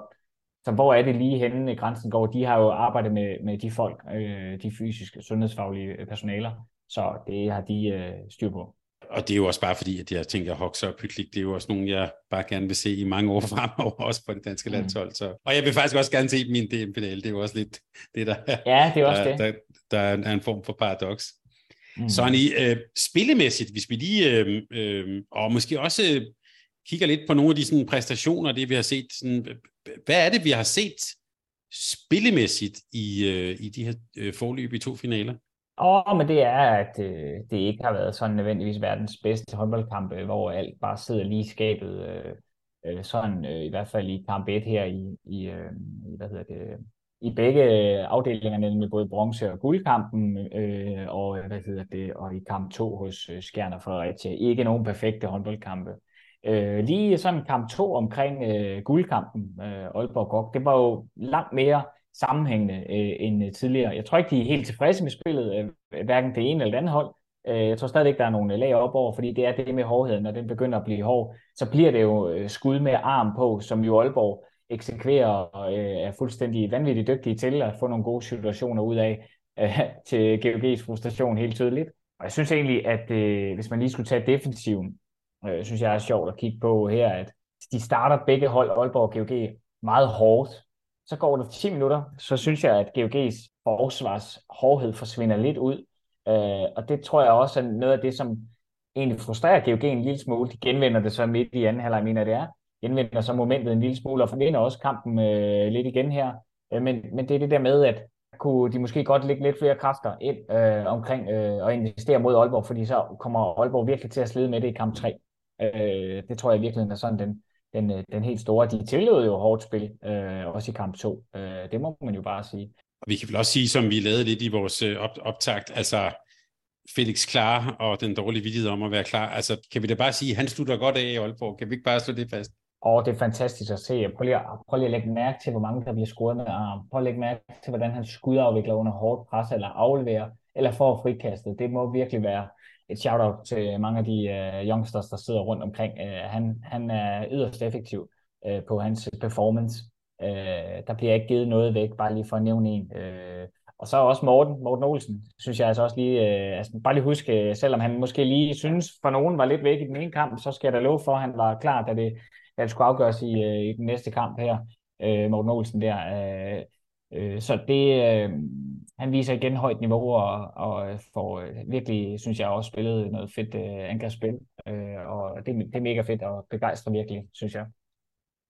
så hvor er det lige henne, grænsen går? De har jo arbejdet med, med de folk, øh, de fysiske, sundhedsfaglige personaler, så det har de øh, styr på. Og det er jo også bare fordi, at jeg tænker, at Hoxer og Pytlik, det er jo også nogen, jeg bare gerne vil se i mange år fremover, også på den danske mm. landshold. Så. Og jeg vil faktisk også gerne se min DM-finale, det er jo også lidt det, der, ja, det er også der, det. Der, der er en form for paradoks. Mm. Sonny, øh, spillemæssigt, hvis vi lige, øh, øh, og måske også kigger lidt på nogle af de sådan, præstationer, det vi har set, sådan, hvad er det, vi har set spillemæssigt i, øh, i de her øh, forløb i to finaler? Åh, oh, men det er, at øh, det ikke har været sådan nødvendigvis verdens bedste håndboldkamp, hvor alt bare sidder lige i skabet. Øh, øh, sådan øh, i hvert fald i kamp 1 her i, i, øh, hvad hedder det, i begge afdelinger, nemlig både bronze- og guldkampen, øh, og, hvad hedder det, og i kamp 2 hos øh, Skjern Fredericia. Ikke nogen perfekte håndboldkampe. Øh, lige sådan kamp 2 omkring øh, guldkampen, øh, Aalborg Gok, det var jo langt mere sammenhængende øh, end øh, tidligere. Jeg tror ikke, de er helt tilfredse med spillet, øh, hverken det ene eller det andet hold. Øh, jeg tror stadig ikke, der er nogle lag op over, fordi det er det med hårdheden, når den begynder at blive hård, så bliver det jo øh, skud med arm på, som jo Aalborg eksekverer og øh, er fuldstændig vanvittigt dygtige til at få nogle gode situationer ud af, øh, til GOG's frustration helt tydeligt. Og jeg synes egentlig, at øh, hvis man lige skulle tage defensiven, øh, synes jeg er sjovt at kigge på her, at de starter begge hold, Aalborg og GOG, meget hårdt. Så går det 10 minutter, så synes jeg, at GOG's forsvars hårdhed forsvinder lidt ud. Øh, og det tror jeg også er noget af det, som egentlig frustrerer GOG en lille smule. De genvinder det så midt i anden halvleg, mener det er. Genvinder så momentet en lille smule og forvinder også kampen øh, lidt igen her. Øh, men, men det er det der med, at kunne de måske godt lægge lidt flere kræfter ind øh, omkring øh, og investere mod Aalborg, fordi så kommer Aalborg virkelig til at slide med det i kamp 3. Øh, det tror jeg virkelig er sådan den, den, øh, den helt store. De tillod jo hårdt spil, øh, også i kamp 2. Øh, det må man jo bare sige. Og vi kan vel også sige, som vi lavede lidt i vores øh, op- optakt, altså Felix klar og den dårlige vidighed om at være klar. Altså, kan vi da bare sige, at han slutter godt af i Aalborg? Kan vi ikke bare slå det fast? Og det er fantastisk at se. Prøv lige, at, prøv lige at lægge mærke til, hvor mange der bliver scoret med arm. Prøv at lægge mærke til, hvordan han skudafvikler under hårdt pres, eller afleverer, eller får frikastet. Det må virkelig være et shout-out til mange af de uh, youngsters, der sidder rundt omkring. Uh, han, han er yderst effektiv uh, på hans performance. Uh, der bliver ikke givet noget væk, bare lige for at nævne en. Uh, og så også Morten, Morten Olsen, synes jeg altså også lige, uh, altså bare lige huske, selvom han måske lige synes, for nogen var lidt væk i den ene kamp, så skal jeg da love for, at han var klar, da det, da det skulle afgøres i, uh, i den næste kamp her, uh, Morten Olsen der. Uh, Øh, så det, uh, han viser igen højt niveau, og, og får øh, virkelig, synes jeg, også spillet noget fedt uh, angrebsspil, og det, det er mega fedt og begejstrer virkelig, synes jeg.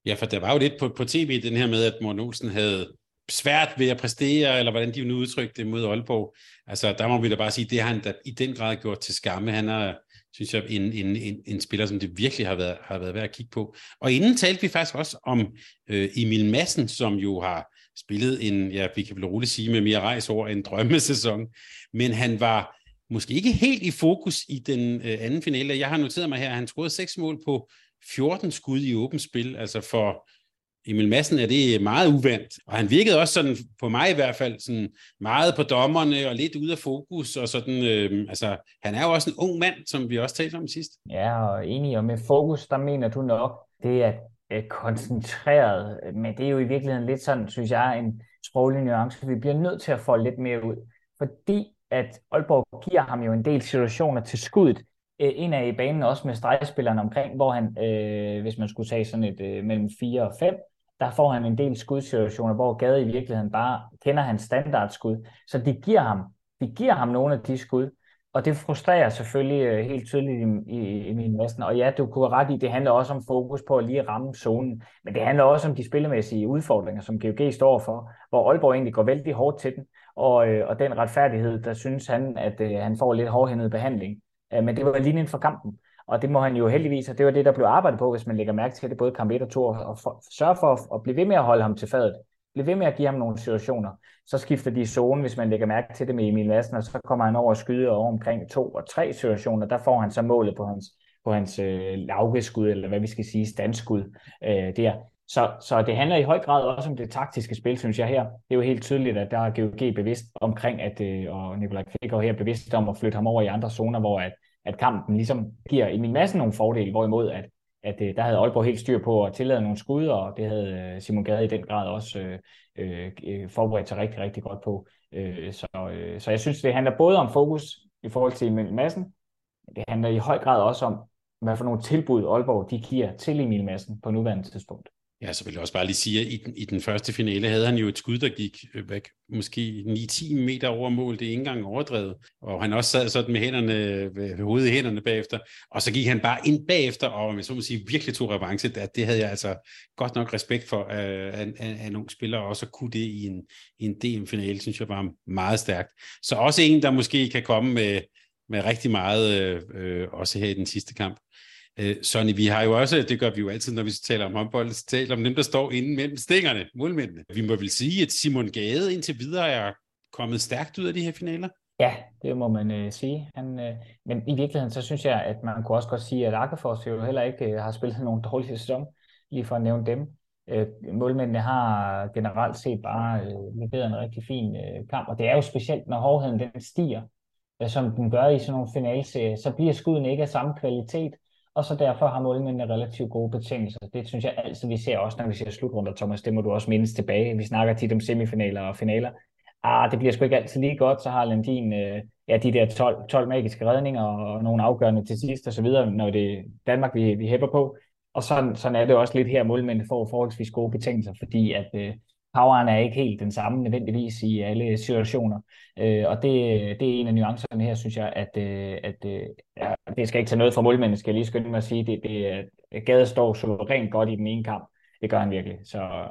Ja, for der var jo lidt på, på tv den her med, at Morten Olsen havde svært ved at præstere, eller hvordan de nu udtrykte det mod Aalborg. Altså, der må vi da bare sige, det har han da i den grad gjort til skamme. Han er, synes jeg, en, en, en, en spiller, som det virkelig har været, har været værd at kigge på. Og inden talte vi faktisk også om øh, Emil Madsen, som jo har spillet en, ja, vi kan vel roligt sige med mere rejs over en drømmesæson, men han var måske ikke helt i fokus i den øh, anden finale. Jeg har noteret mig her, at han scorede seks mål på 14 skud i åbent spil, altså for Emil Madsen er det meget uvandt, og han virkede også sådan, på mig i hvert fald, sådan meget på dommerne og lidt ude af fokus, og sådan, øh, altså, han er jo også en ung mand, som vi også talte om sidst. Ja, og enig, og med fokus, der mener du nok, det er øh, koncentreret, men det er jo i virkeligheden lidt sådan, synes jeg, en sproglig nuance, vi bliver nødt til at få lidt mere ud, fordi at Aalborg giver ham jo en del situationer til skuddet, øh, en af i banen også med stregspilleren omkring, hvor han, øh, hvis man skulle tage sådan et øh, mellem 4 og 5, der får han en del skudsituationer, hvor Gade i virkeligheden bare kender hans standardskud. Så de giver ham, de giver ham nogle af de skud, og det frustrerer selvfølgelig øh, helt tydeligt i, i, i min næsten. Og ja, du kunne ret i, det handler også om fokus på at lige ramme zonen, men det handler også om de spillemæssige udfordringer, som GOG står for, hvor Aalborg egentlig går vældig hårdt til den, og, øh, og den retfærdighed, der synes han, at øh, han får lidt hårdhændet behandling. Øh, men det var linjen for kampen. Og det må han jo heldigvis, og det var det, der blev arbejdet på, hvis man lægger mærke til det, både kamp 1 og 2, og for, sørge for at, at blive ved med at holde ham til fadet. Bliv ved med at give ham nogle situationer. Så skifter de zone, hvis man lægger mærke til det med Emil Madsen, og så kommer han over og skyder over omkring to og tre situationer. Der får han så målet på hans, på hans øh, lavgeskud, eller hvad vi skal sige, standskud øh, der. Så, så det handler i høj grad også om det taktiske spil, synes jeg her. Det er jo helt tydeligt, at der er GOG bevidst omkring, at, øh, og Nikolaj Kvikker her bevidst om at flytte ham over i andre zoner, hvor at, at kampen ligesom giver i Madsen nogle fordele, hvorimod at, at øh, der havde Aalborg helt styr på at tillade nogle skud, og det havde øh, Simon Gade i den grad også øh, øh, øh forberedt sig rigtig, rigtig godt på. Øh, så, øh, så jeg synes, det handler både om fokus i forhold til Emil Madsen, det handler i høj grad også om, hvad for nogle tilbud Aalborg de giver til Emil Madsen på nuværende tidspunkt. Ja, så vil jeg også bare lige sige, at i den, i den første finale havde han jo et skud, der gik øh, væk, måske 9-10 meter over mål. Det er ikke engang overdrevet. Og han også sad sådan med hænderne, øh, ved hovedet i hænderne bagefter. Og så gik han bare ind bagefter, og jeg så må sige, virkelig tog revanche. Det, det havde jeg altså godt nok respekt for, at, at, at en ung spiller også kunne det i en, i en DM-finale, synes jeg var meget stærkt. Så også en, der måske kan komme med, med rigtig meget, øh, øh også her i den sidste kamp. Øh, Sonny, vi har jo også, det gør vi jo altid, når vi taler om håndbold, taler om dem, der står inde mellem stængerne, målmændene. Vi må vel sige, at Simon Gade indtil videre er kommet stærkt ud af de her finaler? Ja, det må man øh, sige. Han, øh, men i virkeligheden, så synes jeg, at man kunne også godt sige, at Akkefors jo heller ikke øh, har spillet nogen dårlige sæson, lige for at nævne dem. Øh, målmændene har generelt set bare øh, leveret en rigtig fin øh, kamp, og det er jo specielt, når hårdheden den stiger, øh, som den gør i sådan nogle finalserier, så bliver skuddene ikke af samme kvalitet, og så derfor har målmændene relativt gode betingelser. Det synes jeg altid, vi ser også, når vi ser slutrunder, Thomas. Det må du også mindes tilbage. Vi snakker tit om semifinaler og finaler. Ah, det bliver sgu ikke altid lige godt, så har Landin øh, ja, de der 12, 12 magiske redninger og nogle afgørende til sidst og så videre, når det er Danmark, vi, vi hæpper på. Og sådan, sådan er det også lidt her, målmændene får forholdsvis gode betingelser, fordi at øh, poweren er ikke helt den samme nødvendigvis i alle situationer. Øh, og det, det er en af nuancerne her, synes jeg, at, øh, at øh, ja, det skal ikke tage noget fra målmændene, skal jeg lige skynde mig at sige. Det, det, Gade står så rent godt i den ene kamp. Det gør han virkelig. Så,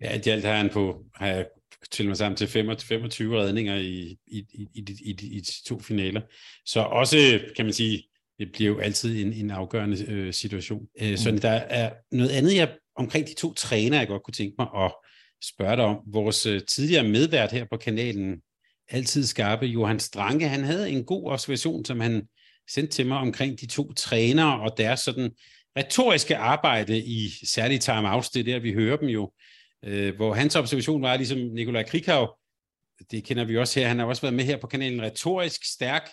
Ja, i alt har han på, har jeg til mig sammen til 25 redninger i, i, i, i, i, i de to finaler. Så også, kan man sige, det bliver jo altid en, en afgørende øh, situation. Øh, mm. Så der er noget andet jeg, omkring de to træner, jeg godt kunne tænke mig at spørge dig om. Vores øh, tidligere medvært her på kanalen, altid skarpe, Johan Stranke, han havde en god observation, som han sendte til mig omkring de to trænere og deres sådan retoriske arbejde i særligt timeouts, det er der, vi hører dem jo, øh, hvor hans observation var ligesom Nikolaj Krikau, det kender vi også her, han har også været med her på kanalen, retorisk stærk,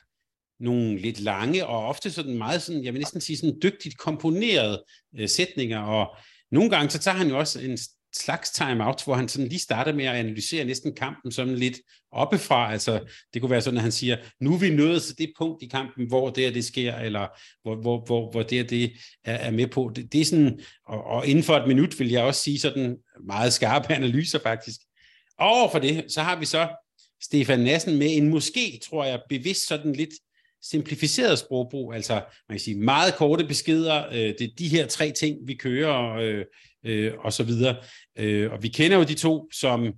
nogle lidt lange og ofte sådan meget sådan, jeg vil næsten sige sådan dygtigt komponerede øh, sætninger, og nogle gange så tager han jo også en slags timeout, hvor han sådan lige starter med at analysere næsten kampen sådan lidt oppefra. Altså, det kunne være sådan, at han siger, nu er vi nået til det punkt i kampen, hvor det er det sker, eller hvor, hvor, hvor, hvor det er det er, er med på. Det, det er sådan, og, og inden for et minut vil jeg også sige sådan meget skarpe analyser faktisk. Over for det, så har vi så Stefan Nassen med en måske, tror jeg, bevidst sådan lidt simplificeret sprogbrug, altså man kan sige meget korte beskeder, øh, det er de her tre ting, vi kører, øh, øh, og så videre. Øh, og vi kender jo de to som,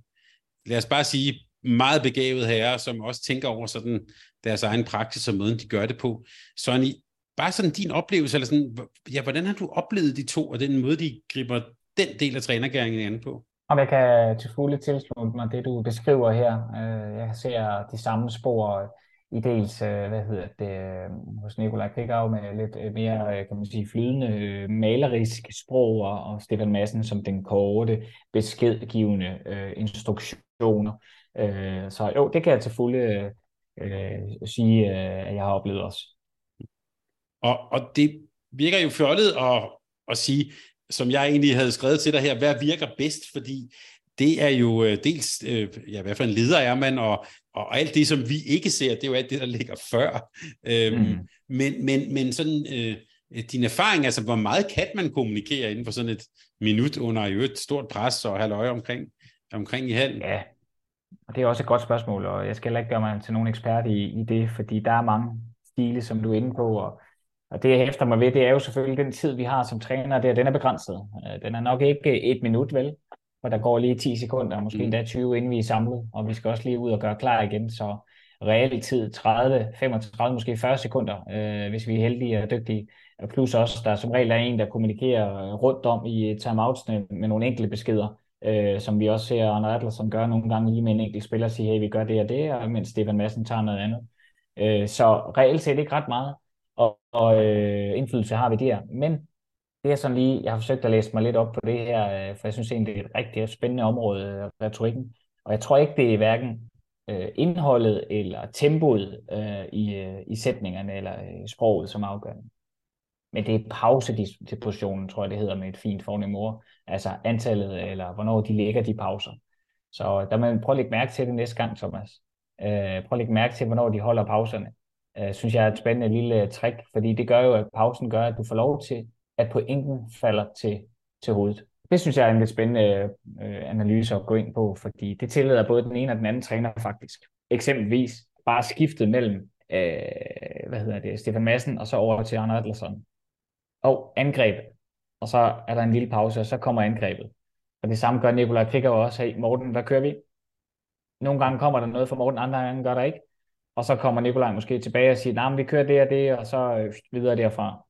lad os bare sige, meget begavede herrer, som også tænker over sådan deres egen praksis og måden, de gør det på. Sonny, bare sådan din oplevelse, eller sådan, ja, hvordan har du oplevet de to, og den måde, de griber den del af trænergæringen an på? Om jeg kan til fulde tilslutte mig det, du beskriver her. Øh, jeg ser de samme spor i dels, øh, hvad hedder det, øh, hos Nikolaj Krigav med lidt øh, mere, kan man sige, flydende malerisk sprog, og, og Stefan Madsen som den korte, beskedgivende øh, instruktioner. Øh, så jo, det kan jeg til fulde øh, sige, øh, at jeg har oplevet også. Og, og det virker jo fjollet at, at sige, som jeg egentlig havde skrevet til dig her, hvad virker bedst, fordi det er jo øh, dels, øh, ja, hvad for en leder er man, og, og alt det, som vi ikke ser, det er jo alt det, der ligger før. Øhm, mm. men, men, men sådan, øh, din erfaring, altså hvor meget kan man kommunikere inden for sådan et minut under et stort pres og halvøje omkring, omkring i halen? Ja, og det er også et godt spørgsmål, og jeg skal heller ikke gøre mig til nogen ekspert i, i det, fordi der er mange stile, som du er inde på, og, og det jeg hæfter mig ved, det er jo selvfølgelig den tid, vi har som træner, det er, den er begrænset. Den er nok ikke et minut, vel? Og der går lige 10 sekunder, måske mm. endda 20, inden vi er samlet, og vi skal også lige ud og gøre klar igen, så reelt tid 30, 35, måske 40 sekunder, øh, hvis vi er heldige og dygtige. Plus også, der som regel er en, der kommunikerer rundt om i timeoutsene med nogle enkelte beskeder, øh, som vi også ser Arne Adlerson gøre nogle gange lige med en enkelt spiller, sige, hey, vi gør det og det, og mens Stefan Madsen tager noget andet. Øh, så reelt set ikke ret meget, og, og øh, indflydelse har vi der. Men det er sådan lige, jeg har forsøgt at læse mig lidt op på det her, øh, for jeg synes egentlig, det er et rigtig spændende område, øh, retorikken. Og jeg tror ikke, det er hverken øh, indholdet eller tempoet øh, i, i sætningerne eller i sproget, som afgør Men det er pausedispositionen, tror jeg, det hedder med et fint fornemt ord. Altså antallet, eller hvornår de lægger de pauser. Så der må man prøve at lægge mærke til det næste gang, Thomas. prøv at lægge mærke til, hvornår de holder pauserne. synes jeg er et spændende lille trick, fordi det gør jo, at pausen gør, at du får lov til at pointen falder til, til hovedet. Det synes jeg er en lidt spændende øh, analyse at gå ind på, fordi det tillader både den ene og den anden træner faktisk. Eksempelvis bare skiftet mellem øh, hvad hedder det, Stefan Madsen og så over til Arne Adlerson. Og angreb. Og så er der en lille pause, og så kommer angrebet. Og det samme gør Nikolaj Krikker også. Hey, Morten, hvad kører vi? Nogle gange kommer der noget for Morten, andre gange gør der ikke. Og så kommer Nikolaj måske tilbage og siger, nej, nah, vi kører det og det, og så øh, videre derfra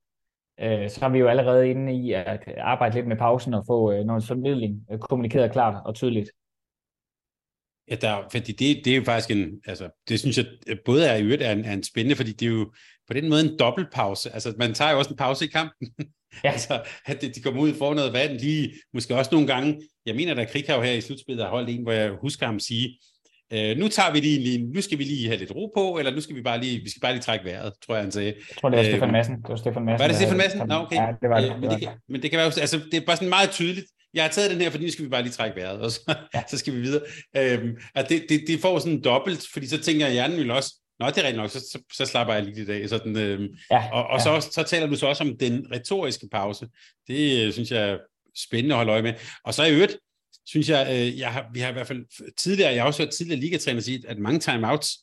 øh, så er vi jo allerede inde i at arbejde lidt med pausen og få øh, noget formidling øh, kommunikeret klart og tydeligt. Ja, der, fordi det, det er jo faktisk en, altså, det synes jeg både er i øvrigt er en, er en spændende, fordi det er jo på den måde en dobbeltpause. Altså, man tager jo også en pause i kampen. Ja. altså, at de kommer ud for noget vand lige, måske også nogle gange, jeg mener, der Krighav her i slutspillet har holdt en, hvor jeg husker ham sige, øh, nu tager vi lige, nu skal vi lige have lidt ro på, eller nu skal vi bare lige, vi skal bare lige trække vejret, tror jeg, han sagde. Jeg tror, det var Stefan Madsen. Det var Stefan Madsen. Var det Stefan Madsen? Nå, okay. Ja, det var det. Øh, men, det kan, men det kan være, altså, det er bare sådan meget tydeligt. Jeg har taget den her, fordi nu skal vi bare lige trække vejret, og så, ja. så skal vi videre. Øhm, at det, det, det får sådan dobbelt, fordi så tænker jeg, hjernen vil også, Nå, det er rigtigt nok, så, så, så slapper jeg lige i dag. Sådan, øhm, ja, og og ja. så, så taler du så også om den retoriske pause. Det øh, synes jeg er spændende at holde øje med. Og så i øvrigt, synes jeg, øh, jeg har, vi har i hvert fald tidligere, jeg har også hørt tidligere ligatræner sige, at mange timeouts,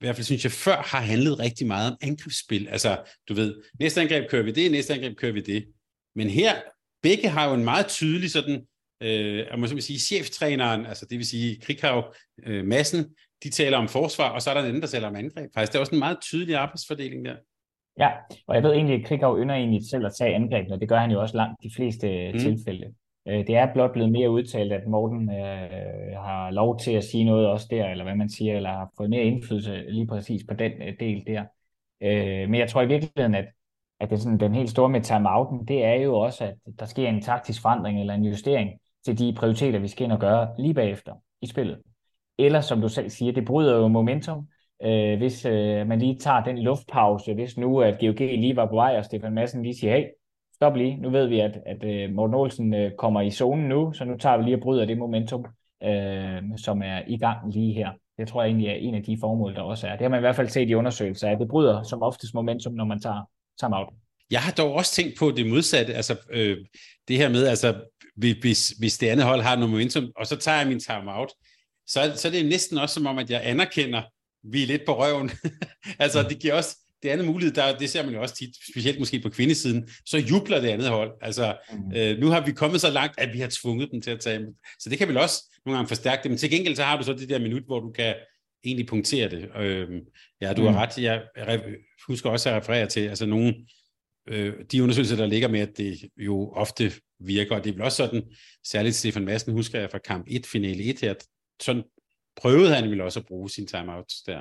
i hvert fald synes jeg, før har handlet rigtig meget om angrebsspil. Altså, du ved, næste angreb kører vi det, næste angreb kører vi det. Men her, begge har jo en meget tydelig sådan, øh, jeg må sige, cheftræneren, altså det vil sige Krighav, øh, Massen, de taler om forsvar, og så er der en anden, der taler om angreb. Faktisk, det er også en meget tydelig arbejdsfordeling der. Ja, og jeg ved egentlig, at Krighav ynder egentlig selv at tage angrebene, og det gør han jo også langt de fleste mm. tilfælde. Øh, det er blot blevet mere udtalt, at Morten øh, har lov til at sige noget også der, eller hvad man siger, eller har fået mere indflydelse lige præcis på den øh, del der. Øh, men jeg tror i virkeligheden, at, at det sådan, den helt store med timeouten, det er jo også, at der sker en taktisk forandring eller en justering til de prioriteter, vi skal ind og gøre lige bagefter i spillet. Eller som du selv siger, det bryder jo momentum, øh, hvis øh, man lige tager den luftpause, hvis nu at GOG lige var på vej, og Stefan Madsen lige siger, hey, stop lige, nu ved vi, at, at øh, Morten Olsen øh, kommer i zonen nu, så nu tager vi lige og bryder det momentum, øh, som er i gang lige her. Det tror jeg egentlig er en af de formål, der også er. Det har man i hvert fald set i undersøgelser, at det bryder som oftest momentum, når man tager timeout. Jeg har dog også tænkt på det modsatte, altså øh, det her med, altså hvis, hvis det andet hold har noget momentum, og så tager jeg min timeout, så, så det er det næsten også som om, at jeg anerkender, vi er lidt på røven. altså det giver også, det andet mulighed, der, det ser man jo også tit, specielt måske på kvindesiden, så jubler det andet hold. Altså, mm. øh, nu har vi kommet så langt, at vi har tvunget dem til at tage Så det kan vel også nogle gange forstærke det, men til gengæld så har du så det der minut, hvor du kan egentlig punktere det. Øh, ja, du mm. har ret. Jeg husker også at referere til, altså nogle, øh, de undersøgelser, der ligger med, at det jo ofte virker, og det er vel også sådan, særligt Stefan Madsen, husker jeg fra kamp 1, finale 1 her, sådan prøvede han vel også at bruge sin timeouts der.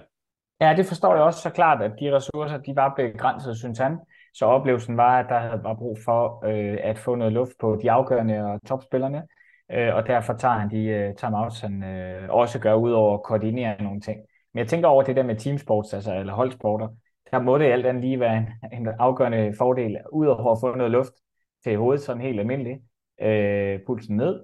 Ja, det forstår jeg også så klart, at de ressourcer, de var begrænset, synes han. Så oplevelsen var, at der var brug for øh, at få noget luft på de afgørende og topspillerne, øh, og derfor tager han de øh, timeouts, han øh, også gør, ud over at koordinere nogle ting. Men jeg tænker over det der med teamsports, altså, eller holdsporter, der må det alt andet lige være en, en afgørende fordel, udover at få noget luft til hovedet, sådan helt almindeligt, øh, pulsen ned,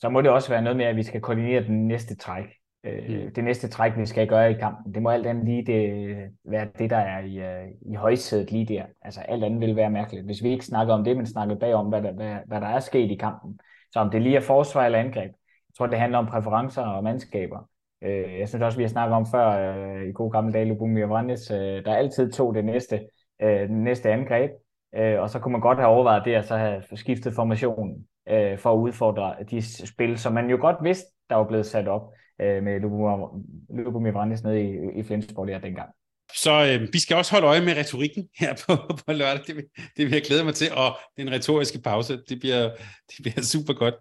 så må det også være noget med, at vi skal koordinere den næste træk øh, det næste træk, vi skal gøre i kampen. Det må alt andet lige det, være det, der er i, uh, i højsædet lige der. Altså alt andet vil være mærkeligt. Hvis vi ikke snakker om det, men snakker bagom, hvad der, hvad, hvad der er sket i kampen. Så om det lige er forsvar eller angreb. Jeg tror, det handler om præferencer og mandskaber. Øh, jeg synes også, vi har snakket om før øh, i god gamle dage, Lubomir Vrandes, øh, der altid tog det næste, øh, næste angreb. Øh, og så kunne man godt have overvejet det, at så have skiftet formationen øh, for at udfordre de spil, som man jo godt vidste, der var blevet sat op øh, med Lubomir Brandes nede i, i Flensborg der dengang. Så øh, vi skal også holde øje med retorikken her på, på lørdag. Det, det vil jeg glæde mig til. Og den retoriske pause, det bliver, det bliver super godt.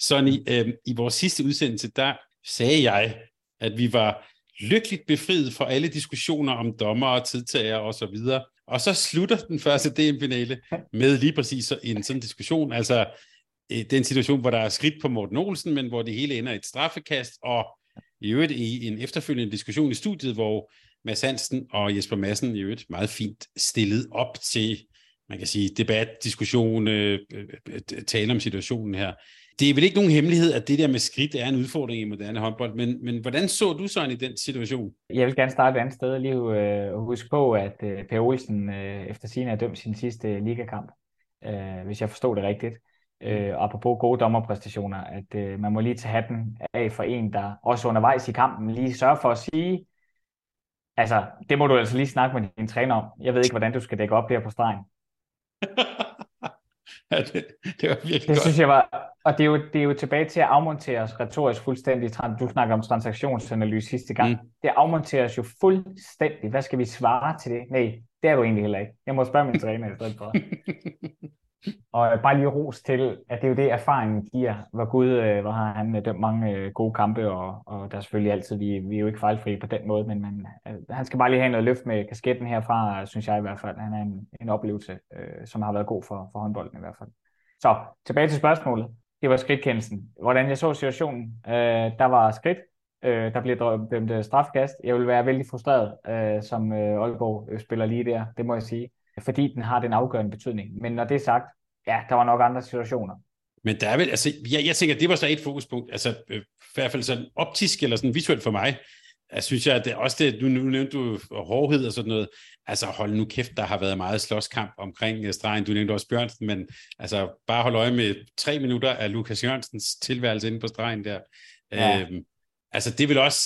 Sonny, øh, i vores sidste udsendelse, der sagde jeg, at vi var lykkeligt befriet fra alle diskussioner om dommer og tidtager og så videre. Og så slutter den første DM-finale med lige præcis en sådan diskussion. Altså det er en situation, hvor der er skridt på Morten Olsen, men hvor det hele ender i et straffekast, og i øvrigt i en efterfølgende diskussion i studiet, hvor Mads Hansen og Jesper Madsen i øvrigt meget fint stillet op til, man kan sige, debat, diskussion, øh, øh, øh, tale om situationen her. Det er vel ikke nogen hemmelighed, at det der med skridt er en udfordring i moderne håndbold, men, men hvordan så du så i den situation? Jeg vil gerne starte et andet sted og lige øh, huske på, at øh, Per Olsen øh, efter sin er dømt sin sidste øh, ligakamp, øh, hvis jeg forstod det rigtigt øh, apropos gode dommerpræstationer, at øh, man må lige tage hatten af for en, der også undervejs i kampen lige sørger for at sige, altså, det må du altså lige snakke med din træner om. Jeg ved ikke, hvordan du skal dække op der på stregen. ja, det, det var virkelig det godt. synes jeg var, og det er, jo, det er jo tilbage til at afmontere os retorisk fuldstændig. Du snakker om transaktionsanalyse sidste gang. Mm. Det afmonteres jo fuldstændig. Hvad skal vi svare til det? Nej, det er du egentlig heller ikke. Jeg må spørge min træner i stedet for. Og bare lige ros til, at det er jo det, erfaringen giver. Hvor Gud, øh, hvor har han øh, dømt mange øh, gode kampe, og, og der er selvfølgelig altid, vi, vi er jo ikke fejlfri på den måde, men man, øh, han skal bare lige have noget løft med kasketten herfra, synes jeg i hvert fald. Han er en, en oplevelse, øh, som har været god for, for håndbolden i hvert fald. Så tilbage til spørgsmålet. Det var skridtkendelsen. Hvordan jeg så situationen. Øh, der var skridt. øh, der bliver dømt øh, strafkast. Jeg vil være vældig frustreret, øh, som øh, Aalborg øh, spiller lige der, det må jeg sige, fordi den har den afgørende betydning. Men når det er sagt, ja, der var nok andre situationer. Men der er vel, altså, jeg, jeg tænker, det var så et fokuspunkt, altså øh, i hvert fald sådan optisk eller sådan visuelt for mig, jeg synes jeg, at det, også det, nu, nu nævnte du hårdhed og sådan noget, altså hold nu kæft, der har været meget slåskamp omkring øh, stregen, du nævnte også Bjørnsen, men altså bare hold øje med tre minutter af Lukas Jørgensens tilværelse inde på stregen der. Ja. Øhm, altså det vil også,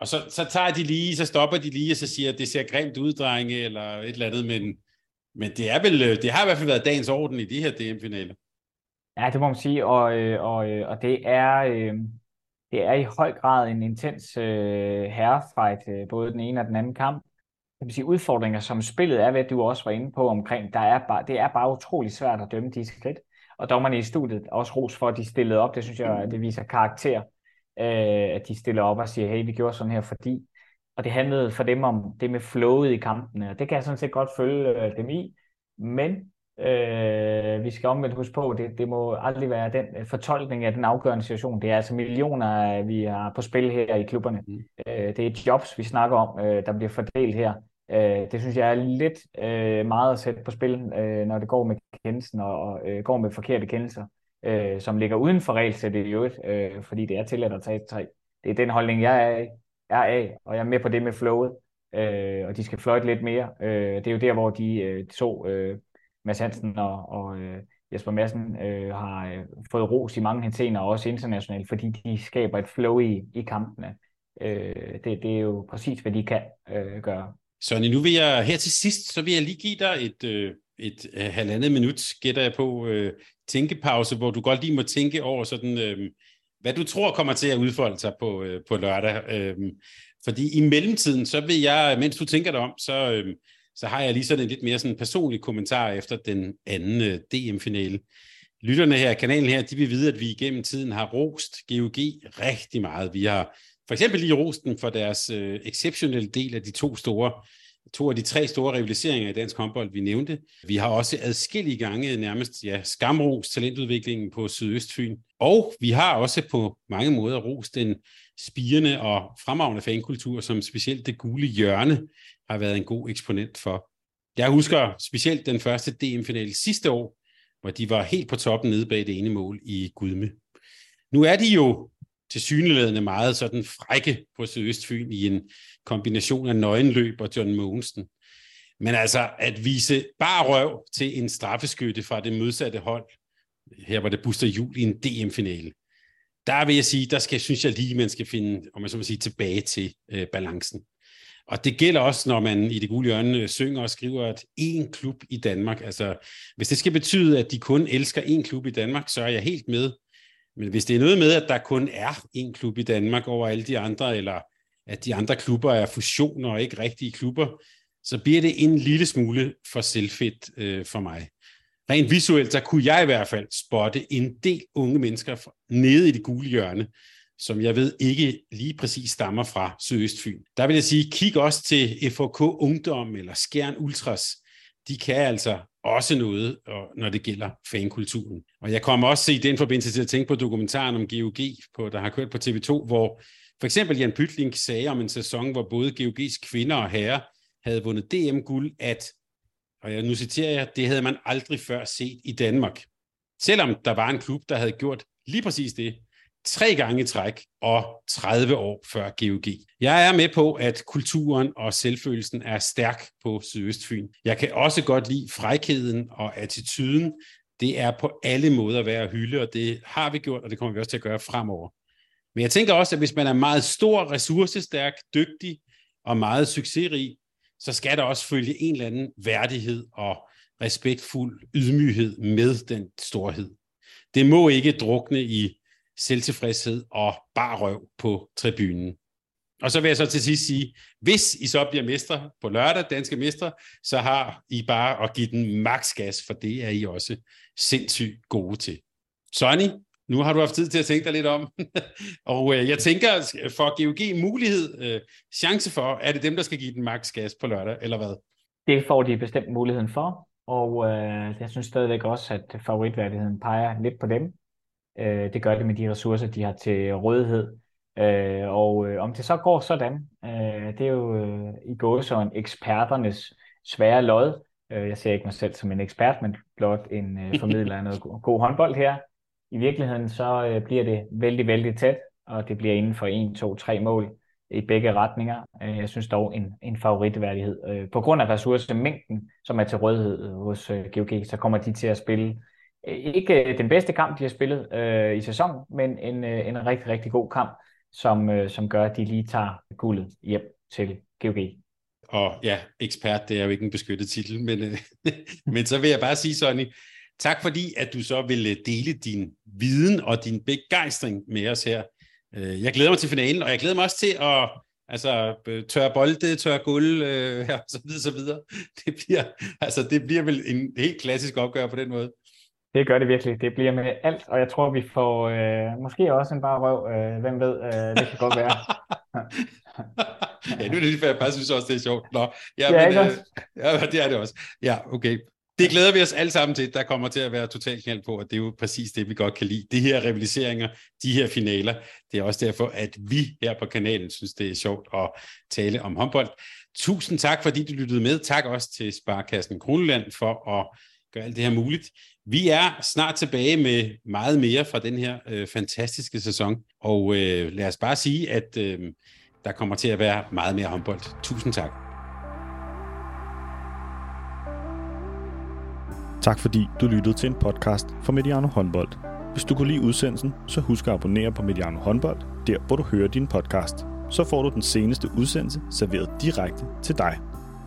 og så, så tager de lige, så stopper de lige, og så siger, at det ser grimt ud, drenge, eller et eller andet, men, men det er vel, øh, det har i hvert fald været dagens orden i de her DM-finaler. Ja, det må man sige, og, øh, og, øh, og det er... Øh det er i høj grad en intens øh, herrefight, øh, både den ene og den anden kamp. Jeg vil sige, udfordringer, som spillet er ved, du også var inde på omkring, der er bare, det er bare utrolig svært at dømme de skridt. Og dommerne i studiet også ros for, at de stillede op. Det synes jeg, det viser karakter, øh, at de stiller op og siger, hey, vi gjorde sådan her, fordi. Og det handlede for dem om det med flowet i kampene, og det kan jeg sådan set godt følge øh, dem i. Men Øh, vi skal omvendt huske på, det, det må aldrig være den øh, fortolkning af den afgørende situation. Det er altså millioner, vi har på spil her i klubberne. Mm. Øh, det er jobs, vi snakker om, øh, der bliver fordelt her. Øh, det synes jeg er lidt øh, meget at sætte på spil, øh, når det går med kendelsen og, og øh, går med forkerte kendelser, øh, som ligger uden for regelsættet i øvrigt, øh, fordi det er tilladt at tage tre. Det er den holdning, jeg er af, er af og jeg er med på det med flowet, øh, og de skal fløjte lidt mere. Øh, det er jo der, hvor de øh, to... Øh, Mads Hansen og, og øh, Jesper Madsen øh, har øh, fået ros i mange henseender, også internationalt, fordi de skaber et flow i, i kampene. Øh, det, det er jo præcis, hvad de kan øh, gøre. Sonny, nu vil jeg her til sidst, så vil jeg lige give dig et, øh, et øh, halvandet minut, gætter jeg på, øh, tænkepause, hvor du godt lige må tænke over sådan, øh, hvad du tror kommer til at udfolde sig på, øh, på lørdag. Øh, fordi i mellemtiden, så vil jeg, mens du tænker dig om, så, øh, så har jeg lige sådan en lidt mere sådan personlig kommentar efter den anden øh, DM-finale. Lytterne her, kanalen her, de vil vide, at vi igennem tiden har rost GOG rigtig meget. Vi har for eksempel lige rosten for deres øh, exceptionelle del af de to store to af de tre store rivaliseringer i dansk håndbold, vi nævnte. Vi har også adskillige gange nærmest ja, skamros talentudviklingen på Sydøstfyn. Og vi har også på mange måder rost den spirende og fremragende fankultur, som specielt det gule hjørne har været en god eksponent for. Jeg husker specielt den første DM-finale sidste år, hvor de var helt på toppen nede bag det ene mål i Gudme. Nu er de jo tilsyneladende meget sådan frække på Sydøstfyn i en kombination af nøgenløb og John Mogensen. Men altså at vise bare røv til en straffeskytte fra det modsatte hold, her var det Buster Jul i en DM-finale, der vil jeg sige, der skal, synes jeg lige, man skal finde, om man så må sige, tilbage til øh, balancen. Og det gælder også, når man i det gule hjørne øh, synger og skriver, at én klub i Danmark, altså hvis det skal betyde, at de kun elsker én klub i Danmark, så er jeg helt med. Men hvis det er noget med, at der kun er én klub i Danmark over alle de andre, eller at de andre klubber er fusioner og ikke rigtige klubber, så bliver det en lille smule for selvfedt øh, for mig. Rent visuelt, så kunne jeg i hvert fald spotte en del unge mennesker nede i det gule hjørne, som jeg ved ikke lige præcis stammer fra Sydøstfyn. Der vil jeg sige, kig også til FHK Ungdom eller Skjern Ultras. De kan altså også noget, når det gælder fankulturen. Og jeg kommer også i den forbindelse til at tænke på dokumentaren om GOG, på, der har kørt på TV2, hvor for eksempel Jan Pytling sagde om en sæson, hvor både GOG's kvinder og herrer havde vundet DM-guld, at, og jeg nu citerer jeg, det havde man aldrig før set i Danmark. Selvom der var en klub, der havde gjort lige præcis det, tre gange i træk og 30 år før GOG. Jeg er med på, at kulturen og selvfølelsen er stærk på Sydøstfyn. Jeg kan også godt lide frækheden og attituden. Det er på alle måder værd at hylde, og det har vi gjort, og det kommer vi også til at gøre fremover. Men jeg tænker også, at hvis man er meget stor, ressourcestærk, dygtig og meget succesrig, så skal der også følge en eller anden værdighed og respektfuld ydmyghed med den storhed. Det må ikke drukne i selvtilfredshed og bar røv på tribunen. Og så vil jeg så til sidst sige, hvis I så bliver mestre på lørdag, danske mestre, så har I bare at give den maks gas, for det er I også sindssygt gode til. Sonny, nu har du haft tid til at tænke dig lidt om. og øh, jeg tænker, for at GOG mulighed, øh, chance for, er det dem, der skal give den maks gas på lørdag, eller hvad? Det får de bestemt muligheden for, og øh, jeg synes stadigvæk også, at favoritværdigheden peger lidt på dem. Øh, det gør det med de ressourcer, de har til rådighed. Øh, og øh, om det så går sådan, øh, det er jo øh, i en eksperternes svære lod. Øh, jeg ser ikke mig selv som en ekspert, men blot en øh, formidler af noget god, god håndbold her. I virkeligheden så øh, bliver det vældig, vældig tæt, og det bliver inden for 1, 2, 3 mål i begge retninger. Øh, jeg synes dog en, en favoritværdighed. Øh, på grund af ressourcemængden, som er til rådighed hos øh, GOG, så kommer de til at spille Øh, ikke øh, den bedste kamp, de har spillet øh, i sæsonen, men en, øh, en rigtig, rigtig god kamp, som, øh, som gør, at de lige tager guldet hjem til GOG. Og ja, ekspert, det er jo ikke en beskyttet titel, men, øh, men så vil jeg bare sige, Sonny, tak fordi, at du så ville dele din viden og din begejstring med os her. Jeg glæder mig til finalen, og jeg glæder mig også til at altså, tørre bolde, tørre guld, øh, og så videre, så videre. Det bliver, altså, det bliver vel en helt klassisk opgør på den måde. Det gør det virkelig. Det bliver med alt, og jeg tror, vi får øh, måske også en bare røv. Øh, hvem ved, øh, det kan godt være. ja, nu er det lige jeg bare synes også, det er sjovt. Nå, ja, ja, men, øh, ja, det er det også. Ja, okay. Det glæder vi os alle sammen til. Der kommer til at være totalt knald på, og det er jo præcis det, vi godt kan lide. De her rivaliseringer, de her finaler, det er også derfor, at vi her på kanalen synes, det er sjovt at tale om håndbold. Tusind tak, fordi du lyttede med. Tak også til Sparkassen Kroneland for at gøre alt det her muligt. Vi er snart tilbage med meget mere fra den her øh, fantastiske sæson, og øh, lad os bare sige, at øh, der kommer til at være meget mere håndbold. Tusind tak. Tak fordi du lyttede til en podcast fra Mediano Håndbold. Hvis du kunne lide udsendelsen, så husk at abonnere på Mediano Håndbold, der hvor du hører din podcast. Så får du den seneste udsendelse serveret direkte til dig.